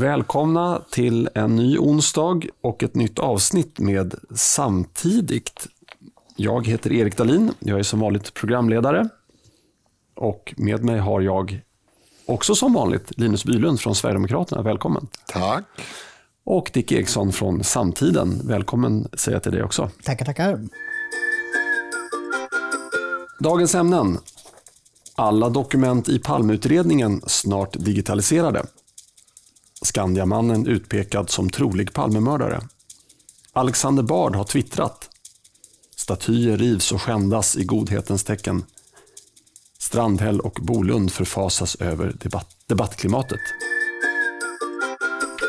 välkomna till en ny onsdag och ett nytt avsnitt med Samtidigt. Jag heter Erik Dalin, jag är som vanligt programledare. Och med mig har jag också som vanligt Linus Bylund från Sverigedemokraterna. Välkommen. Tack. Och Dick Eriksson från Samtiden. Välkommen säger jag till dig också. Tackar, tackar. Dagens ämnen. Alla dokument i Palmeutredningen snart digitaliserade. Skandiamannen utpekad som trolig Palmemördare. Alexander Bard har twittrat. Statyer rivs och skändas i godhetens tecken. Strandhäll och Bolund förfasas över debatt debattklimatet.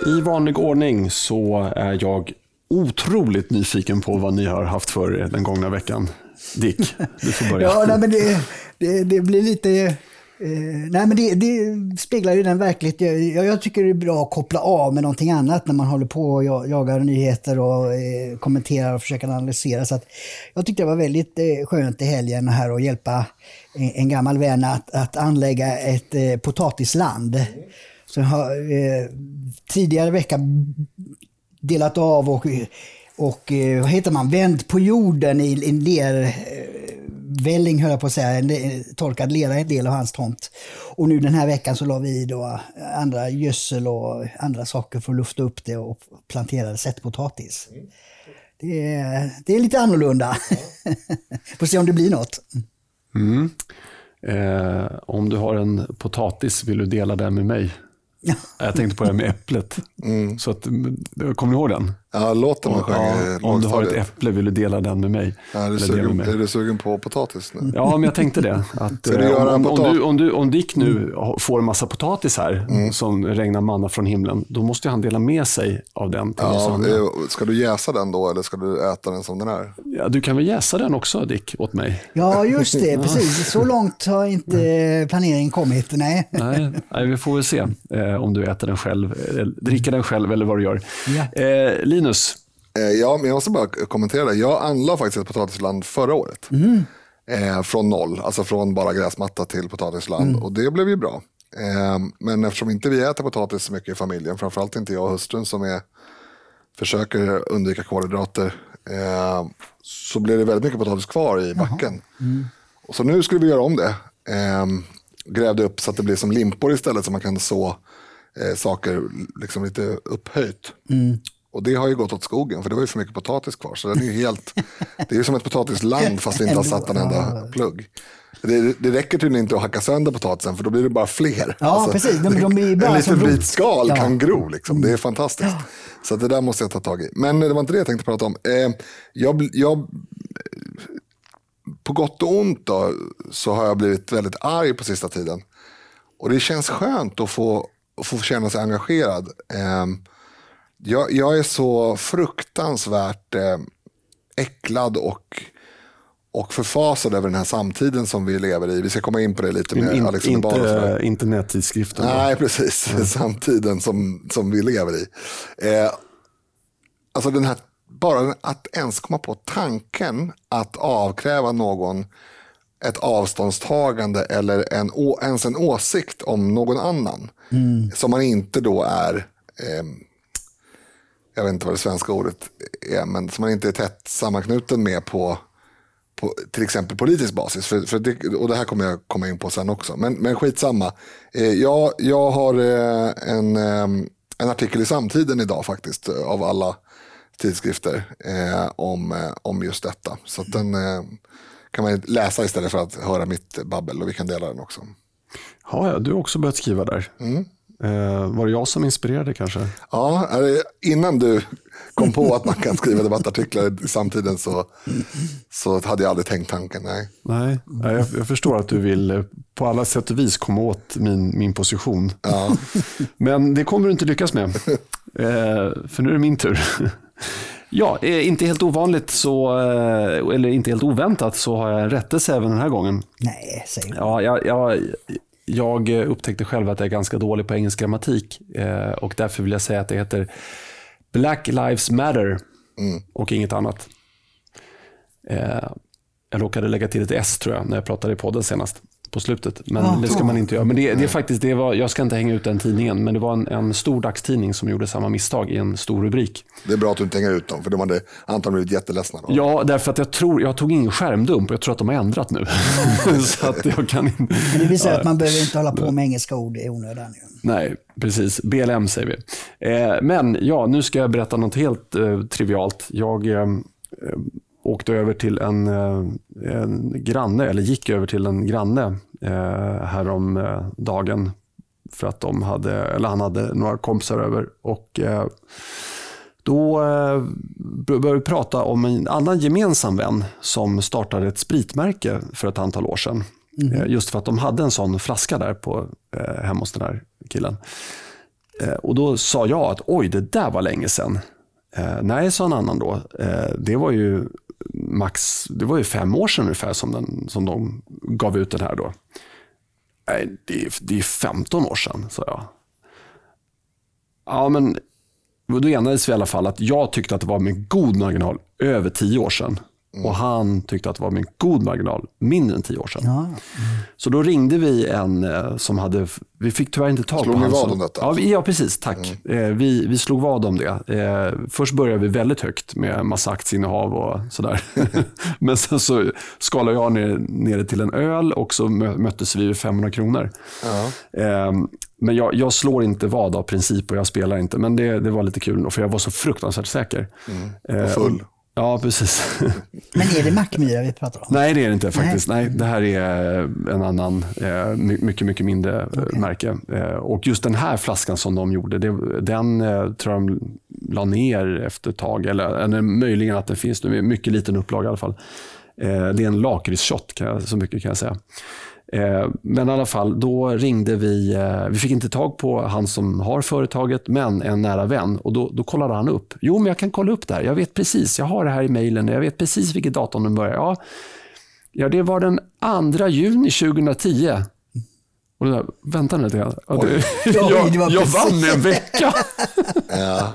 I vanlig ordning så är jag otroligt nyfiken på vad ni har haft för er den gångna veckan. Dick, du får börja. Ja, nej, men det, det, det blir lite... Eh, nej, men det, det speglar ju den verklighet. Jag, jag tycker det är bra att koppla av med någonting annat när man håller på och jagar nyheter och eh, kommenterar och försöker analysera. Så att jag tyckte det var väldigt eh, skönt i helgen här att hjälpa en, en gammal vän att, att anlägga ett eh, potatisland. Så jag har eh, tidigare vecka delat av och och eh, vad heter man, vänt på jorden i en lervälling, höll jag på att säga, en torkad lera en del av hans tomt. Och nu den här veckan så la vi då andra gödsel och andra saker för att lufta upp det och planterade sättpotatis. Det är, det är lite annorlunda. Får se om det blir något. Mm. Eh, om du har en potatis, vill du dela den med mig? Ja. Jag tänkte på det här med äpplet. Mm. Så att, kommer ni ihåg den? Ja, låten man sjöng ja, Om du har ett äpple, vill du dela den med mig? Ja, är, du sugen, är du sugen på potatis nu? Ja, men jag tänkte det. Att, du om, om, om, du, om, du, om Dick nu mm. får en massa potatis här, mm. som regnar manna från himlen, då måste han dela med sig av den till ja, Ska du jäsa den då, eller ska du äta den som den är? Ja, du kan väl jäsa den också, Dick, åt mig? Ja, just det. Precis. Så långt har inte planeringen kommit. Nej. nej, nej vi får väl se eh, om du äter den själv, eh, dricker den själv eller vad du gör. Ja. Eh, Linus, Eh, ja, men jag måste bara kommentera det. Jag anlade faktiskt ett potatisland förra året. Mm. Eh, från noll, alltså från bara gräsmatta till potatisland. Mm. Och det blev ju bra. Eh, men eftersom inte vi äter potatis så mycket i familjen, framförallt inte jag och hustrun som är, försöker undvika kolhydrater, eh, så blev det väldigt mycket potatis kvar i backen. Mm. Och så nu skulle vi göra om det. Eh, grävde upp så att det blir som limpor istället så man kan så eh, saker liksom lite upphöjt. Mm. Och det har ju gått åt skogen för det var ju för mycket potatis kvar. Så den är ju helt, det är ju som ett potatisland fast vi inte har satt en enda plugg. Det, det räcker tydligen inte att hacka sönder potatisen för då blir det bara fler. Ja, alltså, precis. De, de bara en liten vit skal ja. kan gro. Liksom. Det är fantastiskt. Så det där måste jag ta tag i. Men det var inte det jag tänkte prata om. Eh, jag, jag, på gott och ont då, så har jag blivit väldigt arg på sista tiden. Och det känns skönt att få, att få känna sig engagerad. Eh, jag, jag är så fruktansvärt eh, äcklad och, och förfasad över den här samtiden som vi lever i. Vi ska komma in på det lite med in, Alexander Inte internettidskriften. Nej, precis. Mm. Samtiden som, som vi lever i. Eh, alltså den här, bara att ens komma på tanken att avkräva någon ett avståndstagande eller en, ens en åsikt om någon annan. Mm. Som man inte då är eh, jag vet inte vad det svenska ordet är, men som man inte är tätt sammanknuten med på, på till exempel politisk basis. För, för det, och det här kommer jag komma in på sen också. Men, men skitsamma. Eh, jag, jag har eh, en, eh, en artikel i Samtiden idag faktiskt, av alla tidskrifter, eh, om, eh, om just detta. Så den eh, kan man läsa istället för att höra mitt babbel och vi kan dela den också. Ja, du har också börjat skriva där. Mm. Eh, var det jag som inspirerade kanske? Ja, innan du kom på att man kan skriva debattartiklar i samtiden så, så hade jag aldrig tänkt tanken. Nej, nej jag, jag förstår att du vill eh, på alla sätt och vis komma åt min, min position. Ja. Men det kommer du inte lyckas med. Eh, för nu är det min tur. Ja, inte helt ovanligt så, eller inte helt oväntat så har jag en rättelse även den här gången. Nej, säg Ja, jag, jag, jag upptäckte själv att jag är ganska dålig på engelsk grammatik eh, och därför vill jag säga att det heter Black Lives Matter mm. och inget annat. Eh, jag råkade lägga till ett S tror jag när jag pratade i podden senast. På slutet. Men Aha. det ska man inte göra. Men det, det är faktiskt, det var, jag ska inte hänga ut den tidningen, men det var en, en, stor dagstidning som gjorde samma misstag i en stor rubrik. Det är bra att du inte hänger ut dem, för de hade antagligen blivit jätteledsna. Då. Ja, därför att jag tror, jag tog ingen skärmdump och jag tror att de har ändrat nu. så att jag kan inte... Men det visar att man behöver inte hålla på med engelska ord i onödan. Nej, precis. BLM säger vi. Eh, men ja, nu ska jag berätta något helt eh, trivialt. Jag eh, åkte över till en, eh, en granne, eller gick över till en granne eh, härom eh, dagen för att de hade, eller han hade några kompisar över. Och eh, då eh, började vi prata om en annan gemensam vän som startade ett spritmärke för ett antal år sedan. Mm. Just för att de hade en sån flaska där på, eh, hemma hos den här killen. Och Då sa jag att oj, det där var länge sedan. Eh, nej, sa en annan då. Eh, det var ju max, det var ju fem år sedan ungefär som, den, som de gav ut den här då. Nej, det är, det är 15 år sedan, sa jag. Ja, men då enades vi i alla fall att jag tyckte att det var med god marginal över 10 år sedan. Mm. Och han tyckte att det var med god marginal mindre än tio år sedan. Ja. Mm. Så då ringde vi en eh, som hade, vi fick tyvärr inte tag slog på honom. Slog ni vad om detta? Ja, vi, ja precis. Tack. Mm. Eh, vi, vi slog vad om det. Eh, först började vi väldigt högt med massa aktieinnehav och sådär. Men sen så skalade jag ner, ner det till en öl och så möttes vi vid 500 kronor. Ehm, men jag, jag, slår inte vad av princip och jag spelar inte. Men det, det var lite kul för jag var så fruktansvärt säker. Mm. Och full. Ja, precis. Men är det Mackmyra vi pratar om? Nej, det är det inte faktiskt. Nej. Nej det här är en annan, eh, mycket, mycket mindre eh, okay. märke. Eh, och just den här flaskan som de gjorde, den tror jag de la ner efter ett tag. Eller, eller möjligen att den finns nu, mycket liten upplaga i alla fall. Det är en lakritsshot, så mycket kan jag säga. Eh, men i alla fall, då ringde vi. Eh, vi fick inte tag på han som har företaget, men en nära vän. Och då, då kollade han upp. Jo, men jag kan kolla upp det. Jag vet precis. Jag har det här i mejlen. Jag vet precis vilket datum den börjar. Ja, ja, det var den 2 juni 2010. Och då, vänta nu lite grann. Ja, det, jag, jag vann med en vecka. ja.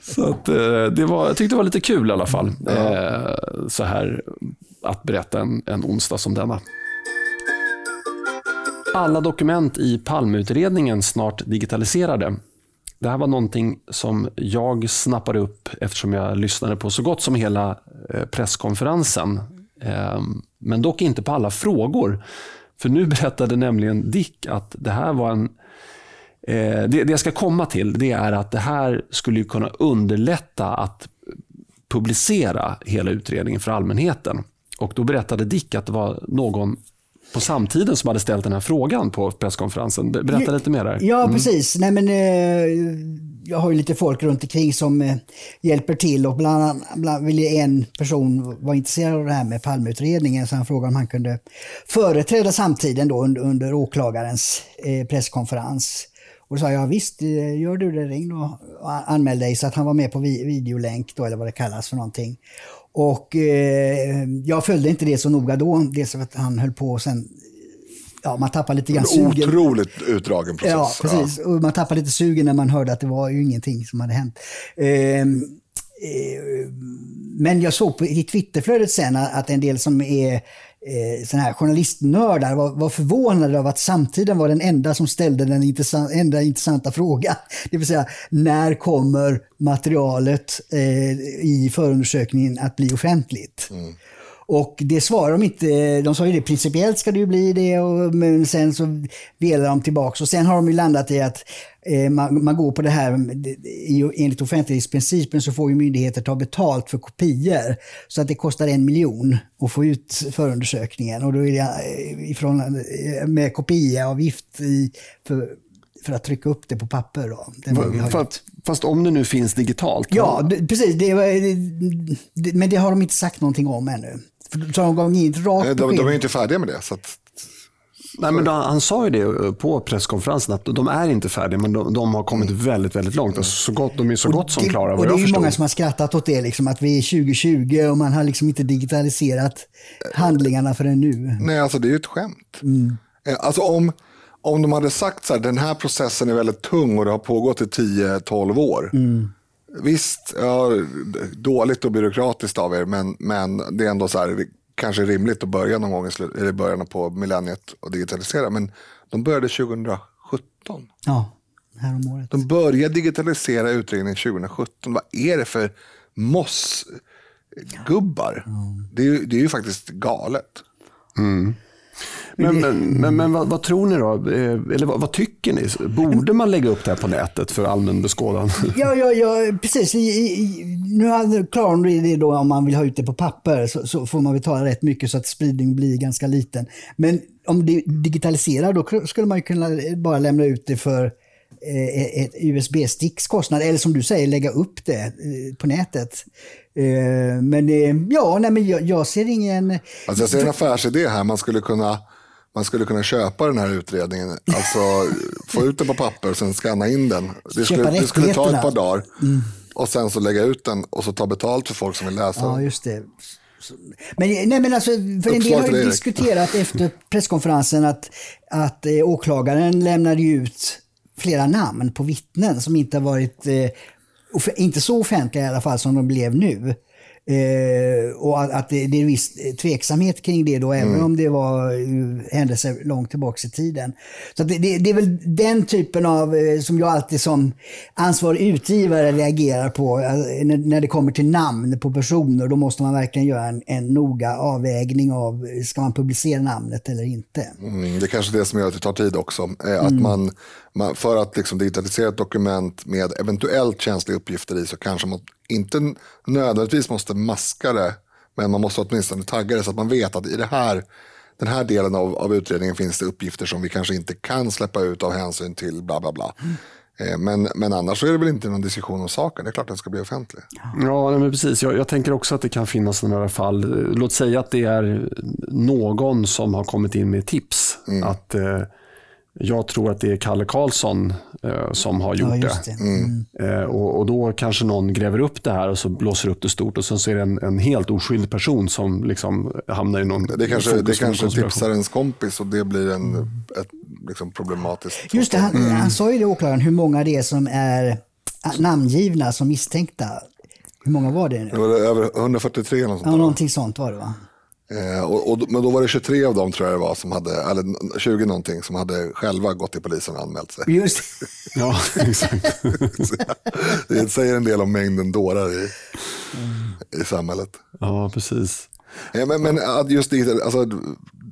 Så att, eh, det var, jag tyckte det var lite kul i alla fall. Ja. Så här att berätta en, en onsdag som denna. Alla dokument i Palmeutredningen snart digitaliserade. Det här var någonting som jag snappade upp eftersom jag lyssnade på så gott som hela eh, presskonferensen. Ehm, men dock inte på alla frågor. För nu berättade nämligen Dick att det här var en eh, det, jag ska komma till det är att det här skulle kunna underlätta att publicera hela utredningen för allmänheten. Och då berättade Dick att det var någon på samtiden som hade ställt den här frågan på presskonferensen. Berätta lite mer där. Ja, mm. precis. Nej, men, eh, jag har ju lite folk runt omkring som eh, hjälper till och bland, bland ville en person vara intresserad av det här med Palmeutredningen så han frågade om han kunde företräda samtiden då under, under åklagarens eh, presskonferens. Och då sa jag, visst, eh, gör du det, ring och anmäl dig. Så att han var med på videolänk då, eller vad det kallas för någonting. Och eh, jag följde inte det så noga då, dels för att han höll på och sen Ja, man tappar lite grann sugen. Otroligt utdragen process. Ja, precis. Ja. Och man tappar lite sugen när man hörde att det var ju ingenting som hade hänt. Eh, eh, men jag såg på, i Twitterflödet sen att en del som är eh, såna här journalistnördar var, var förvånade av att samtiden var den enda som ställde den intressant, enda intressanta frågan. Det vill säga, när kommer materialet eh, i förundersökningen att bli offentligt? Mm. Och det svarar de inte. De sa ju det principiellt ska det ju bli det, och, men sen så velar de tillbaka. Och sen har de ju landat i att eh, man, man, går på det här, enligt offentlighetsprincipen så får ju myndigheter ta betalt för kopior. Så att det kostar en miljon att få ut förundersökningen. Och då är det eh, ifrån, eh, med kopiaavgift i, för, för att trycka upp det på papper. Då. Fast, fast, om det nu finns digitalt? Ja, det, precis. Det, det, men det har de inte sagt någonting om ännu. Så de gav inget rakt de, de är inte färdiga med det. Så att... Nej, men då, han sa ju det på presskonferensen att de är inte färdiga men de, de har kommit mm. väldigt, väldigt långt. Alltså, så gott, de är så och gott som klara vad och Det är förstår. många som har skrattat åt det, liksom, att vi är 2020 och man har liksom inte digitaliserat handlingarna förrän nu. Nej, alltså det är ju ett skämt. Mm. Eh, alltså om, om de hade sagt så här, den här processen är väldigt tung och det har pågått i 10-12 år. Mm Visst, ja, dåligt och byråkratiskt av er, men, men det är ändå så här, kanske är rimligt att börja någon gång i, början på millenniet och digitalisera. Men de började 2017. Ja, härom året. De började digitalisera utredningen 2017. Vad är det för mossgubbar? Det, är, det är ju faktiskt galet. Men, men, men, men vad, vad tror ni då? Eh, Eller vad, vad tycker ni? Borde man lägga upp det här på nätet för allmän beskådan? Ja, ja, ja precis. I, i, nu hade Claron det då om man vill ha ut det på papper så, så får man betala rätt mycket så att spridningen blir ganska liten. Men om det digitaliserar då skulle man ju kunna bara lämna ut det för eh, ett USB-sticks kostnad. Eller som du säger, lägga upp det eh, på nätet. Eh, Men eh, ja, nej, men jag, jag ser ingen... Alltså jag ser en affärsidé här. Man skulle kunna, man skulle kunna köpa den här utredningen. Alltså få ut den på papper och sen scanna in den. Det skulle, det skulle ta ett par dagar. Och sen så lägga ut den och så ta betalt för folk som vill läsa Ja, just det. Men, nej, men alltså, för en del har ju diskuterat efter presskonferensen att, att eh, åklagaren lämnade ut flera namn på vittnen som inte har varit, eh, inte så offentliga i alla fall som de blev nu. Eh, och att, att det, det är viss tveksamhet kring det då, även om det var eh, händelser långt tillbaka i tiden. Så det, det, det är väl den typen av, eh, som jag alltid som ansvarig utgivare reagerar på, eh, när, när det kommer till namn på personer, då måste man verkligen göra en, en noga avvägning av, ska man publicera namnet eller inte? Mm, det är kanske det som gör att det tar tid också. Att man, man, för att liksom digitalisera ett dokument med eventuellt känsliga uppgifter i så kanske man inte nödvändigtvis måste maska det. Men man måste åtminstone tagga det så att man vet att i det här, den här delen av, av utredningen finns det uppgifter som vi kanske inte kan släppa ut av hänsyn till bla bla bla. Eh, Men, men annars så är det väl inte någon diskussion om saken. Det är klart att den ska bli offentlig. Ja, men precis. Jag, jag tänker också att det kan finnas här fall. Låt säga att det är någon som har kommit in med tips. Att eh, jag tror att det är Kalle Karlsson eh, som har gjort Ja, det. just det. Mm. Eh, och, och då kanske någon gräver upp det här och så blåser upp det stort och sen så är det en, en helt oskyldig person som liksom hamnar i någon Det kanske, det kanske tipsar ens kompis och det blir en, ett liksom problematiskt. Just det, han, han sa ju det åklagaren, hur många det är som är namngivna som misstänkta. Hur många var det nu? Det var över 143 eller något sånt Ja, någonting sånt var det va? Eh, och, och, men då var det 23 av dem tror jag det var som hade, eller 20 någonting som hade själva gått till polisen och anmält sig. Just Ja, exakt. Det säger en del om mängden dårar i, i samhället. Ja, precis. Eh, men, men just digital, alltså,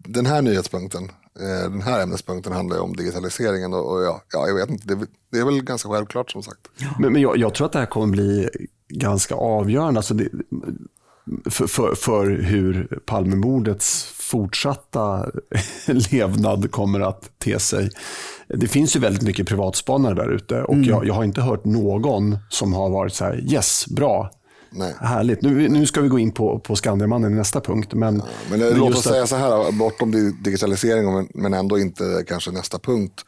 den här nyhetspunkten, eh, den här ämnespunkten handlar ju om digitaliseringen och, och ja, ja, jag vet inte, det, det är väl ganska självklart som sagt. Men, men jag, jag tror att det här kommer bli ganska avgörande alltså det, för, för, hur Palmemordets fortsatta levnad kommer att te sig. Det finns ju väldigt mycket privatspanare där ute och jag, jag har inte hört någon som har varit så här, yes, bra, Nej. härligt. Nu, nu ska vi gå in på, på Skandiamannen i nästa punkt. Men, Men, eh, men låt oss att- säga så här, bortom di- digitalisering, men- men ändå inte kanske nästa punkt,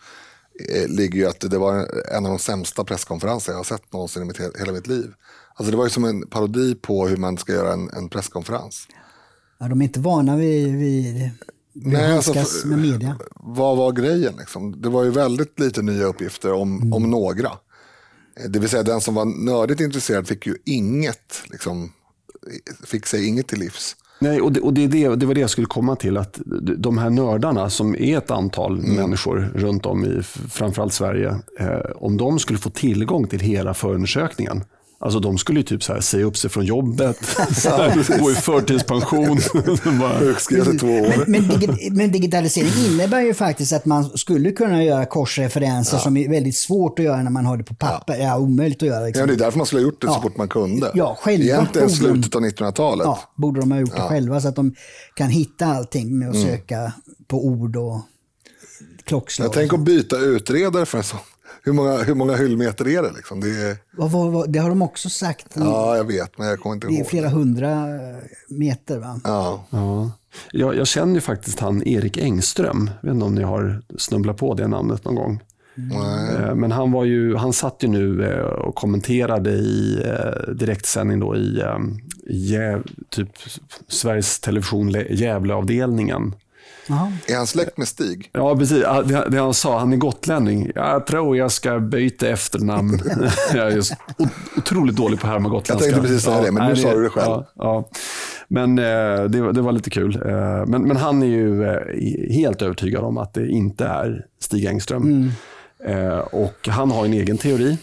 eh, ligger ju att det var en av de sämsta presskonferenser jag har sett någonsin i mitt, he- hela mitt liv. Alltså det var ju som en parodi på hur man ska göra en, en presskonferens. Ja, de är inte vana vid, Nej, alltså, handskas för- med media. Vad var grejen? Liksom? Det var ju väldigt lite nya uppgifter om, om några. Eh, Det vill säga den som var nördigt intresserad fick ju inget, liksom, fick sig inget till livs. Nej, och, det, och det, är det, det var det jag skulle komma till. Att de här nördarna, som är ett antal Mm. människor runt om i framförallt Sverige, eh, om de skulle få tillgång till hela förundersökningen, Alltså de skulle ju typ så här säga upp sig från jobbet, gå i förtidspension. Bara, Sjukskriven i två år. Men, men, digi- men digitalisering innebär ju faktiskt att man skulle kunna göra korsreferenser som är väldigt svårt att göra när man har det på papper. Ja, omöjligt att göra. Ja, Liksom. det är därför man skulle ha gjort det så Ja. fort man kunde. Ja, själva Egentligen borde de- slutet av 1900-talet. Ja, borde de ha gjort det själva så att de kan hitta allting med att Mm. söka på ord och klockslag. Jag tänker att byta utredare för en sån. Hur många, hur många hyllmeter är det? Liksom? Det, är, Vad, vad, vad, det har de också sagt. ja, jag vet, men jag kommer inte det är ihåg. flera hundra eh, meter. Va? Ja. ja. jag, jag känner ju faktiskt han Erik Engström. Jag vet inte om ni har snubblat på det namnet någon gång. Eh, Men han, var ju, han satt ju nu eh, och kommenterade i direktsändning då i, i typ Sveriges Television Le- Gävleavdelningen. Jaha. Är han släkt med Stig? Ja, precis. Ja, Det, det han sa, han är gotlänning. Jag tror jag ska byta efternamn. jag är otroligt dålig på att härma gotländska. Jag tänkte precis säga det, men nu sa du det själv. Ja, ja. Men eh, det, det, var lite kul. Eh, men, men, han är ju eh, helt övertygad om att det inte är Stig Engström. Mm. Eh, och han har en egen teori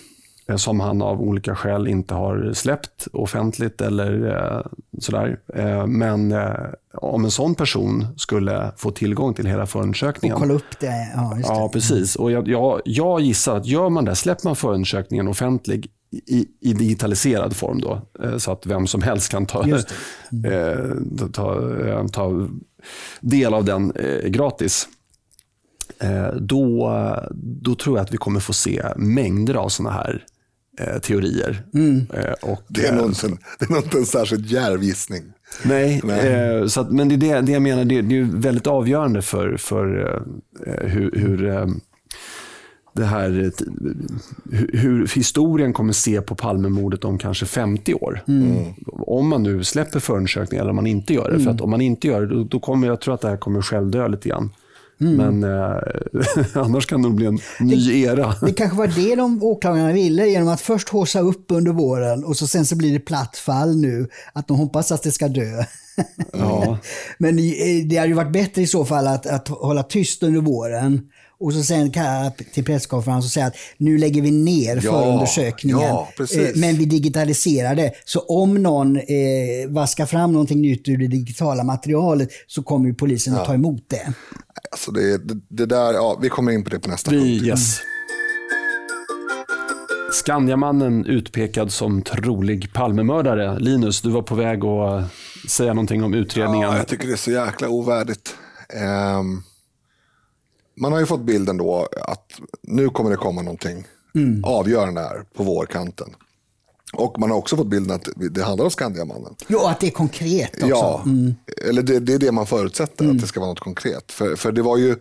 som han av olika skäl inte har släppt offentligt eller eh, sådär. Eh, men om en sån person skulle få tillgång till hela förundersökningen. Och kolla upp det. Ja, det. ja precis. Och jag, jag, jag, gissar att gör man det, släpper man förundersökningen offentlig i, i, digitaliserad form då, så att vem som helst kan ta, mm. ta, ta del av den gratis. Då, då tror jag att vi kommer få se mängder av sådana här eh, teorier. Mm. Eh, och, det, är nog inte, det är nog inte en särskilt djärv gissning. Nej, nej. Eh, så att, men det är det, det jag menar, det, det är väldigt avgörande för, för eh, hur, hur eh, det här, hur historien kommer se på Palmemordet om kanske 50 år. Mm. Om man nu släpper förundersökningen eller om man inte gör det. Mm. För att om man inte gör det, då, då kommer jag tror att det här kommer självdö lite grann. Mm. Men eh, annars kan det nog bli en ny det, era. Det kanske var det de åklagarna ville genom att först håsa upp under våren och så sen så blir det platt fall nu. Att de hoppas att det ska dö. Ja. Men det hade ju varit bättre i så fall att, att hålla tyst under våren och så sen kalla till presskonferens och säga att nu lägger vi ner ja, förundersökningen. Ja, eh, men vi digitaliserar det. Så om någon eh, vaskar fram någonting nytt ur det digitala materialet så kommer polisen ja. att ta emot det. Alltså det, det, det, där, ja, vi kommer in på det på nästa vi, punkt. Yes. Skandiamannen utpekad som trolig Palmemördare. Linus, du var på väg att säga någonting om utredningen. Ja, jag tycker det är så jäkla ovärdigt. Um, man har ju fått bilden då att nu kommer det komma någonting mm. avgörande här på vårkanten. Och man har också fått bilden att det handlar om Skandiamannen. Jo, att det är konkret också. Ja, mm. eller det, det, är det man förutsätter, mm. att det ska vara något konkret. För, för det var ju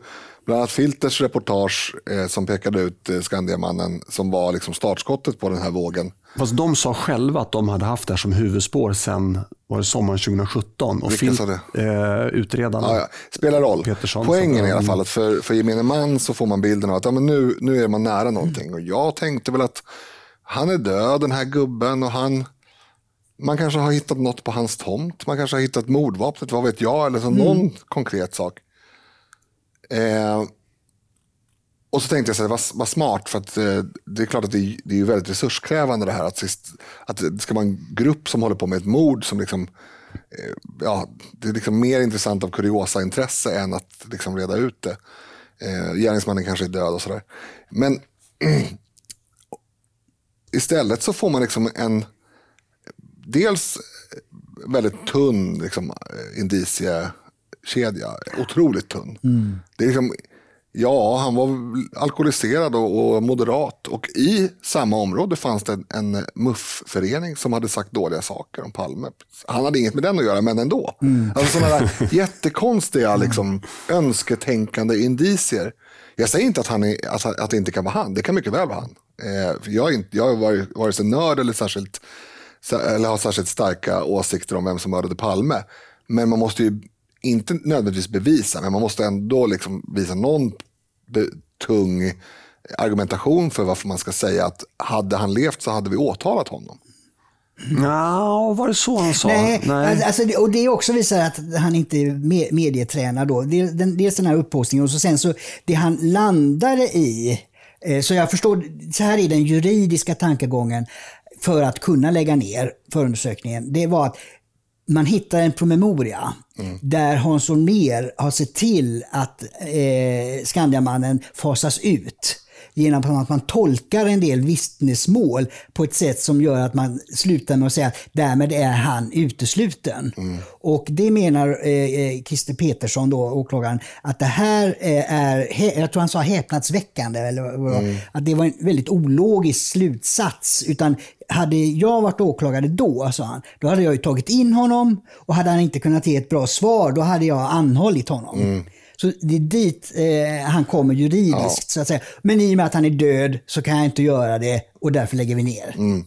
bland annat Filters reportage eh, som pekade ut eh, Skandiamannen som var liksom startskottet på den här vågen. Fast de sa själva att de hade haft det här som huvudspår sen var det sommaren 2017. Och Vilka sa det? Eh, utredarna. Ja, ja. Spelar roll. Petersson, Poängen i alla fall att för, för gemene man så får man bilden av att ja, men nu, nu är man nära någonting. Mm. Och jag tänkte väl att han är död den här gubben och han man kanske har hittat något på hans tomt. Man kanske har hittat mordvapnet, vad vet jag. Eller så mm. någon konkret sak. Eh, och så tänkte jag, så här, vad, vad smart, för att eh, det är klart att det, det är väldigt resurskrävande det här. Att, sist, att det ska vara en grupp som håller på med ett mord som liksom, eh, ja, det är liksom mer intressant av kuriosa-intresse än att liksom reda ut det. Eh, gärningsmannen kanske är död och sådär. Men istället så får man liksom en, dels väldigt tunn liksom, eh, indicie kedja. otroligt tunn. Mm. Det är liksom, Ja, han var alkoholiserad och, och, moderat. Och i samma område fanns det en, en MUF-förening som hade sagt dåliga saker om Palme. Han hade inget med den att göra, men ändå. Mm. Alltså sådana där jättekonstiga liksom, önsketänkande indicier. Jag säger inte att, han är, alltså, att det inte kan vara han, det kan mycket väl vara han. Eh, jag, är inte, jag har varit sig nörd eller, särskilt, eller har särskilt starka åsikter om vem som mördade Palme. Men man måste ju inte nödvändigtvis bevisa, men man måste ändå liksom visa någon tung argumentation för varför man ska säga att hade han levt så hade vi åtalat honom. Ja, var det så han sa? Nej, Nej. Alltså, och det också visar att han inte är medietränad. Då. Dels den här upphaussningen och så sen så det han landade i. Eh, så jag förstår, så här är den juridiska tankegången för att kunna lägga ner förundersökningen. Det var att man hittar en promemoria mm. där Hans Holmér har sett till att eh, Skandiamannen fasas ut genom att man tolkar en del vittnesmål på ett sätt som gör att man slutar med att säga att därmed är han utesluten. Mm. Och det menar eh, eh Christer Petersson, då, åklagaren, att det här eh, är, jag tror han sa häpnadsväckande, eller, mm. att det var en väldigt ologisk slutsats. Utan hade jag varit åklagare då, sa han, då hade jag ju tagit in honom och hade han inte kunnat ge ett bra svar, då hade jag anhållit honom. Mm. Så det är dit eh, han kommer juridiskt, ja. så att säga. Men i och med att han är död så kan jag inte göra det och därför lägger vi ner. Mm.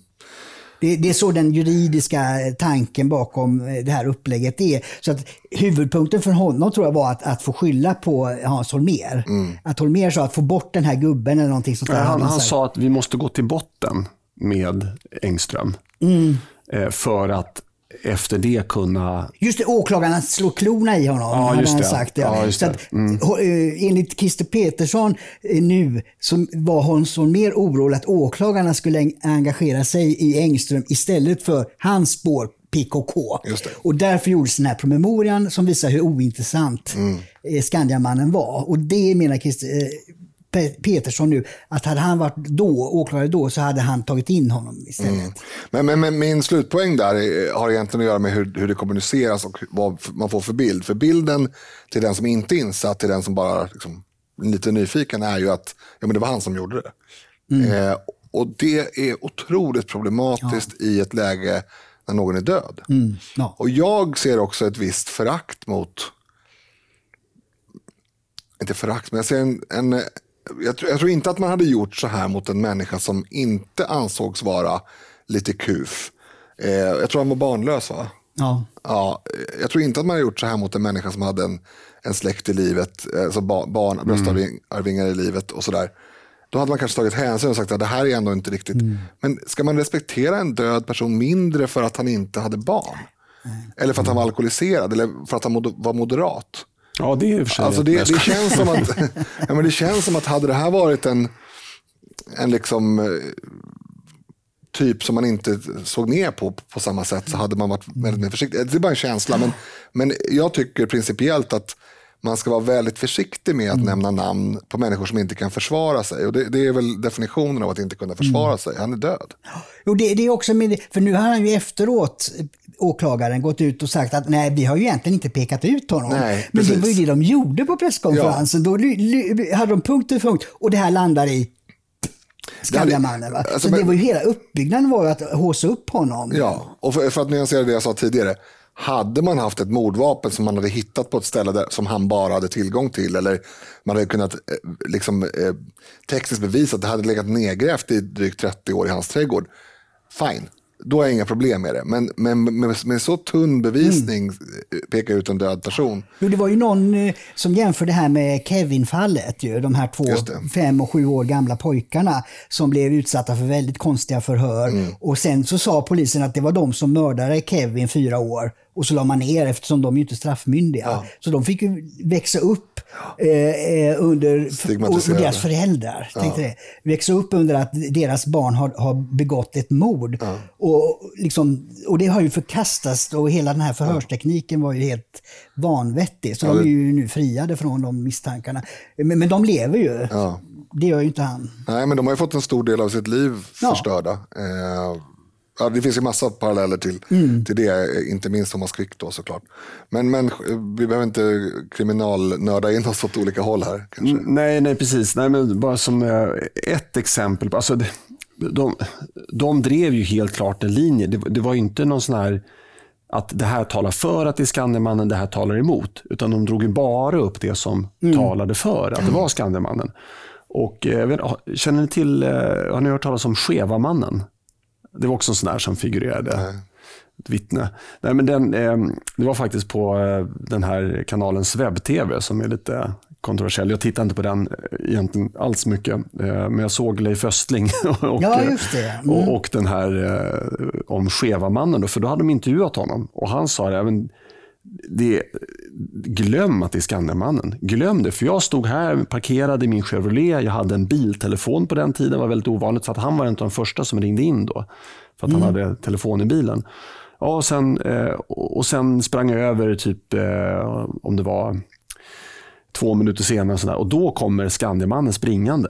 Det, det, är så den juridiska tanken bakom eh, det här upplägget är. Så att huvudpunkten för honom tror jag var att, att få skylla på Hans Holmér. Mm. Att Holmér sa att få bort den här gubben eller någonting sånt. Ja, han, han sa att vi måste gå till botten med Engström. Mm. Eh, för att efter det kunna... Just det, åklagarna slår klorna i honom, Ja, hade han sagt. Ja. Ja, just så det. att, Mm. eh, enligt Christer Petersson eh, nu så var Hansson mer orolig att åklagarna skulle en- engagera sig i Engström istället för hans spår PKK. Och därför gjordes den här promemorian som visar hur ointressant Mm. eh, Skandiamannen var. Och det menar Christer, Petersson nu, att hade han varit då, åklagare då, så hade han tagit in honom istället. Mm. Men, men, men min slutpoäng där är- har egentligen att göra med hur, hur det kommuniceras och vad man får för bild. För bilden till den som inte är insatt, till den som bara liksom, lite nyfiken, är ju att ja, men det var han som gjorde det. Eh, och det är otroligt problematiskt i ett läge när någon är död. Ja. Och jag ser också ett visst förakt mot, inte förakt, men jag ser en, en jag, tror, jag tror inte att man hade gjort så här mot en människa som inte ansågs vara lite kuf. Eh, jag tror han var barnlös va? Ja. Ja, eh, jag tror inte att man hade gjort så här mot en människa som hade en, en släkt i livet, eh, alltså ba, barn, bröstarvingar i livet och sådär. Då hade man kanske tagit hänsyn och sagt att det här är ändå inte riktigt. Men ska man respektera en död person mindre för att han inte hade barn? Eller för att han var alkoholiserad eller för att han var moderat? Ja, det är i och för sig... Alltså det, det, känns som att, ja, men det känns som att hade det här varit en, en liksom, eh, typ som man inte såg ner på på samma sätt så hade man varit väldigt mer försiktig. Det är bara en känsla, men, men jag tycker principiellt att man ska vara väldigt försiktig med att nämna namn på människor som inte kan försvara sig. Och det, det är väl definitionen av att inte kunna försvara sig. Han är död. Jo, det, det är också med, för nu har han ju efteråt, eh, åklagaren, gått ut och sagt att nej, vi har ju egentligen inte pekat ut honom. Nej, Men det var ju det de gjorde på presskonferensen. Då ly, ly, hade de punkt för punkt och det här landar i Skandiamannen. Va? alltså, Så men- det var ju hela uppbyggnaden var ju att håsa upp honom. Ja, och för, för att nyansera det jag sa tidigare. Hade man haft ett mordvapen som man hade hittat på ett ställe där, som han bara hade tillgång till eller man hade kunnat eh, liksom, eh, tekniskt bevisa att det hade legat nedgrävt i drygt 30 år i hans trädgård. Fine, då har jag inga problem med det. Men, men med, med så tunn bevisning Mm. eh, peka ut en död person. Jo, det var ju någon eh, som jämförde det här med Kevin-fallet. Ju, de här två fem och sju år gamla pojkarna som blev utsatta för väldigt konstiga förhör. Mm. Och sen så sa polisen att det var de som mördade Kevin fyra år. Och så la man ner eftersom de är inte straffmyndiga. Så de fick ju växa upp eh, eh, under... Och, deras föräldrar. Tänkte det. Växa upp under att deras barn har, har begått ett mord. Och, liksom, och det har ju förkastats och hela den här förhörstekniken var ju helt vanvettig. Så Ja, de är ju nu friade från de misstankarna. Men, men de lever ju. Ja. Det gör ju inte han. Nej, men de har ju fått en stor del av sitt liv Ja. förstörda. Eh, ja, det finns ju massa paralleller till, Mm. till det, inte minst Thomas Quick då såklart. Men, men eh, vi behöver inte kriminalnörda in oss åt olika håll här. Kanske. Mm, Nej, nej precis. Nej, men bara som eh, ett exempel. Alltså, de, de drev ju helt klart en linje. Det, det var inte någon sån här att det här talar för att det är Skandiamannen, det här talar emot. Utan de drog ju bara upp det som talade för att det var Skandiamannen. Och, eh, vet, känner ni till, har ni hört talas om Skevamannen? Det var också en sån där som figurerade. Ett vittne. Nej, men den, eh, det var faktiskt på eh, den här kanalens webb-tv som är lite kontroversiell. Jag tittar inte på den eh, egentligen alls mycket. Eh, men jag såg Leif Östling och, Ja, just det. Mm. och, och den här om Skevamannen. Då, för då hade de intervjuat honom. Och han sa även det, glöm att det är Skandiamannen. Glöm det, för jag stod här, parkerade i min Chevrolet, jag hade en biltelefon på den tiden, det var väldigt ovanligt, så att han var en av de första som ringde in då, för att han hade telefon i bilen. Ja, och, sen, eh, och sen sprang jag över, typ, eh, om det var två minuter senare, och, sådär, och då kommer Skandiamannen springande.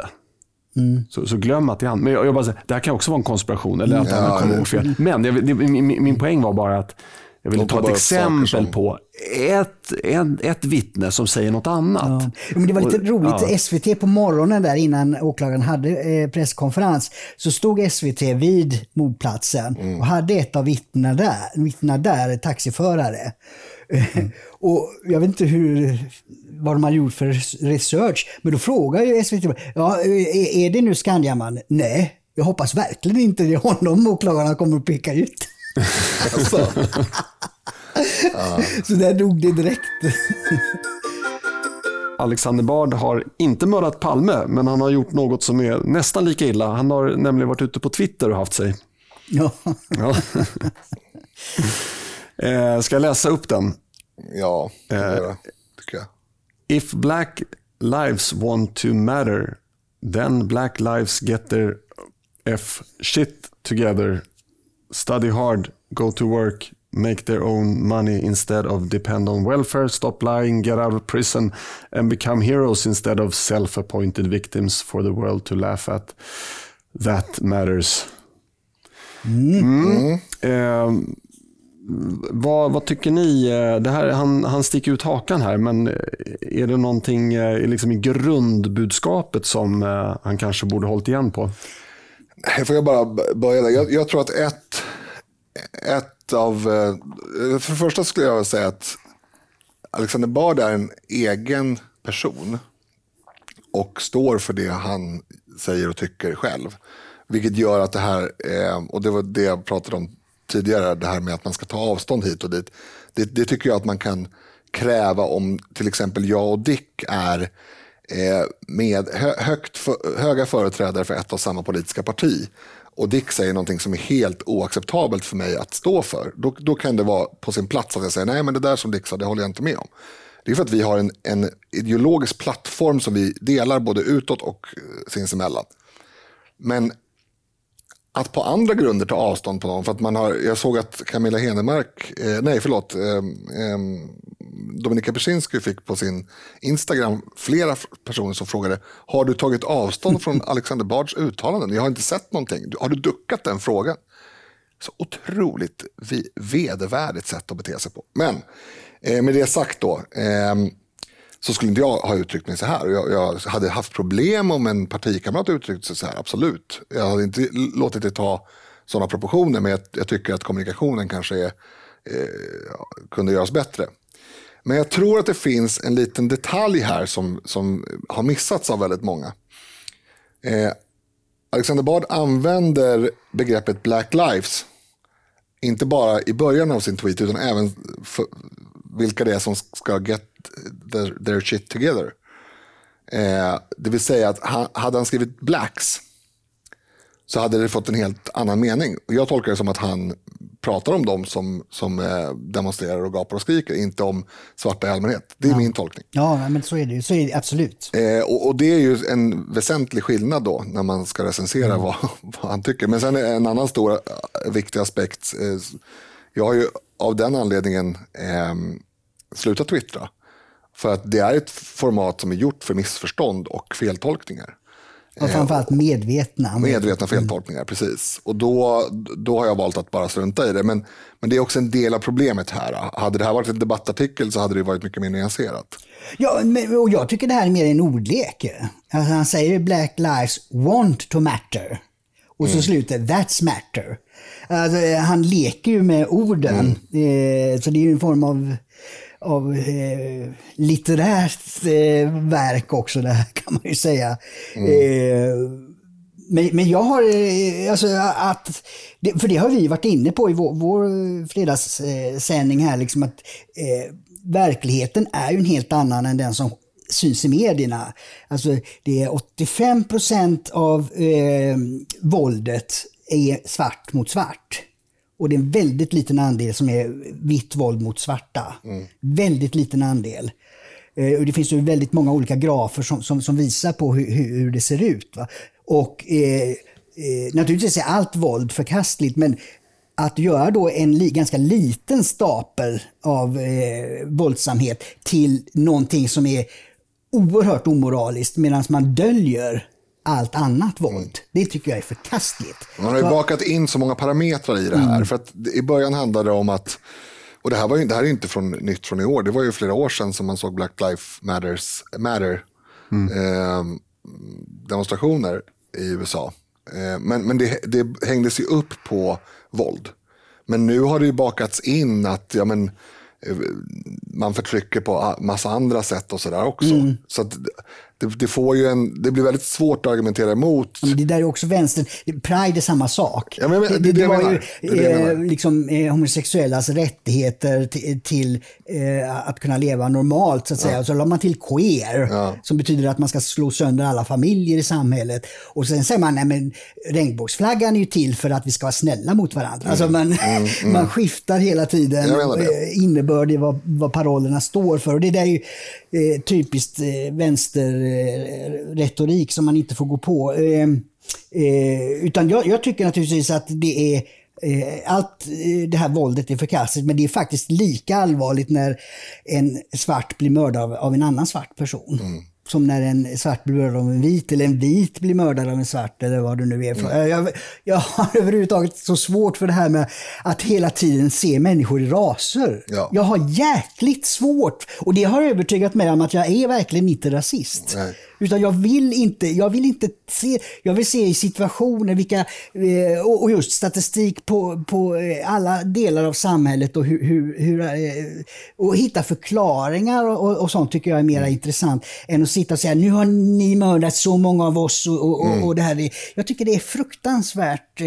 Så, så glöm att det är han. Men jag, jag bara säger, det här kan också vara en konspiration, eller att han Ja, har kommit det- ihåg fel. Men jag, det, min- min poäng var bara att jag ville tar ta ett exempel som- på ett, ett, ett vittne som säger något annat. Ja. Men det var lite Och- roligt, ja. SVT på morgonen där innan åklagaren hade eh, presskonferens så stod SVT vid mordplatsen Mm. och hade ett av vittnena där, vittnena där taxiförare. Mm. och jag vet inte hur, vad de har gjort för research, men då frågar ju SVT, ja, är, är det nu Skandiamannen? Nej, jag hoppas verkligen inte det är honom åklagarna kommer att peka ut. Alltså, Så där dog det direkt. Alexander Bard har inte mördat Palme, men han har gjort något som är nästan lika illa. Han har nämligen varit ute på Twitter och haft sig. ja. Ja. Eh, ska jag läsa upp den? Ja, det göra, tycker jag. If black lives want to matter, then black lives get their F shit together, study hard, go to work, make their own money instead of depend on welfare, stop lying, get out of prison and become heroes instead of self-appointed victims for the world to laugh at. That matters. Mm. Eh, vad, vad, tycker ni? Eh, det här, han, han sticker ut hakan här, men är det någonting eh, liksom i grundbudskapet som eh, han kanske borde hållit igen på? Får jag bara börja där? Jag, jag tror att ett, ett av... Eh, för det första skulle jag säga att Alexander Bard är en egen person och står för det han säger och tycker själv. Vilket gör att det här, eh, och det var det jag pratade om tidigare, det här med att man ska ta avstånd hit och dit. Det, det tycker jag att man kan kräva om till exempel jag och Dick är Eh, med högt, för, höga företrädare för ett och samma politiska parti och Dick säger någonting som är helt oacceptabelt för mig att stå för, då, då kan det vara på sin plats att jag säger nej men det där som Dick sa, det håller jag inte med om. Det är för att vi har en, en ideologisk plattform som vi delar både utåt och eh, sinsemellan. Men att på andra grunder ta avstånd på någon. För att man har, jag såg att Camilla Henemark, eh, nej förlåt, eh, eh, Dominika Persinski fick på sin Instagram flera personer som frågade, har du tagit avstånd från Alexander Bards uttalanden? Jag har inte sett någonting. Har du duckat den frågan? Så otroligt vedervärdigt sätt att bete sig på. Men eh, med det sagt då, ehm, så skulle inte jag ha uttryckt mig så här. Jag, jag hade haft problem om en partikamrat uttryckt sig så här, absolut. Jag hade inte låtit det ta sådana proportioner, men jag, jag tycker att kommunikationen kanske är, eh, kunde göras bättre. Men jag tror att det finns en liten detalj här som, som har missats av väldigt många. Eh, Alexander Bard använder begreppet Black Lives, inte bara i början av sin tweet, utan även för, vilka det är som ska get their, their shit together. Eh, det vill säga att han, hade han skrivit blacks så hade det fått en helt annan mening. Jag tolkar det som att han pratar om dem som, som eh, demonstrerar och gapar och skriker, inte om svarta i allmänhet. Det är ja. min tolkning. Ja, men så är det, så är det absolut. Eh, och, och, det är ju en väsentlig skillnad då när man ska recensera mm. vad, vad, han tycker. Men sen är en annan stor eh, viktig aspekt. Eh, jag har ju av den anledningen eh, slutat twittra. För att det är ett format som är gjort för missförstånd och feltolkningar. Och framförallt medvetna. Medvetna feltolkningar, precis. Och då, då har jag valt att bara strunta i det. Men, men det är också en del av problemet här. Hade det här varit en debattartikel så hade det varit mycket mer nyanserat. Ja, och jag tycker det här är mer en ordlek. Alltså han säger Black lives want to matter. Och så mm. slutar that's matter. Alltså, han leker ju med orden. Mm. Eh, så det är ju en form av av eh, litterärt eh, verk också, det här kan man ju säga. Mm. Eh, men, men jag har, eh, alltså att, för det har vi varit inne på i vår, vår fredagssändning här, liksom att eh, verkligheten är ju en helt annan än den som syns i medierna. Alltså det är 85 procent av eh, våldet är svart mot svart. Och det är en väldigt liten andel som är vitt våld mot svarta. Mm. Väldigt liten andel. Eh, och det finns ju väldigt många olika grafer som, som, som visar på hur, hur, det ser ut. Va? Och eh, eh, naturligtvis är allt våld förkastligt, men att göra då en li, ganska liten stapel av eh, våldsamhet till någonting som är oerhört omoraliskt medan man döljer allt annat våld. Det tycker jag är förkastligt. Man har ju bakat in så många parametrar i det här. Mm. För att I början handlade det om att, och det här, var ju, det här är inte från, nytt från i år, det var ju flera år sedan som man såg Black Lives Matters, Matter mm. eh, demonstrationer i USA. Eh, men men det, det hängdes ju upp på våld. Men nu har det ju bakats in att ja, men, eh, man förtrycker på massa andra sätt och sådär också. Mm. Så att, det, det, får ju en, det blir väldigt svårt att argumentera emot. Men det där är också vänstern. Pride är samma sak. Ja, men, det, det, det, var ju eh, liksom, eh, homosexuellas rättigheter till, till eh, att kunna leva normalt. så att säga. Ja. Så la man till queer, ja. som betyder att man ska slå sönder alla familjer i samhället. Och sen säger man, nej regnbågsflaggan är ju till för att vi ska vara snälla mot varandra. Alltså, mm. Alltså man, mm, mm. man skiftar hela tiden eh, innebörd i vad, vad parollerna står för. Och det där är ju eh, typiskt eh, Eh, retorik som man inte får gå på. Ehm, eh, utan jag, jag, tycker naturligtvis att det är eh, allt det här våldet är förkastligt, men det är faktiskt lika allvarligt när en svart blir mördad av, av en annan svart person. Mm som när en svart blir mördad av en vit eller en vit blir mördad av en svart eller vad det nu är. Mm. Jag, jag har överhuvudtaget så svårt för det här med att hela tiden se människor i raser. Ja. Jag har jäkligt svårt och det har övertygat mig om att jag är verkligen inte rasist. Nej. Utan jag vill inte, jag vill inte se, jag vill se i situationer vilka, eh, och just statistik på, på eh, alla delar av samhället och, hur, hur, hur eh, och hitta förklaringar och, och, sånt tycker jag är mer mm. intressant än att sitta och säga nu har ni mördat så många av oss och, och, mm. och det här. Är, jag tycker det är fruktansvärt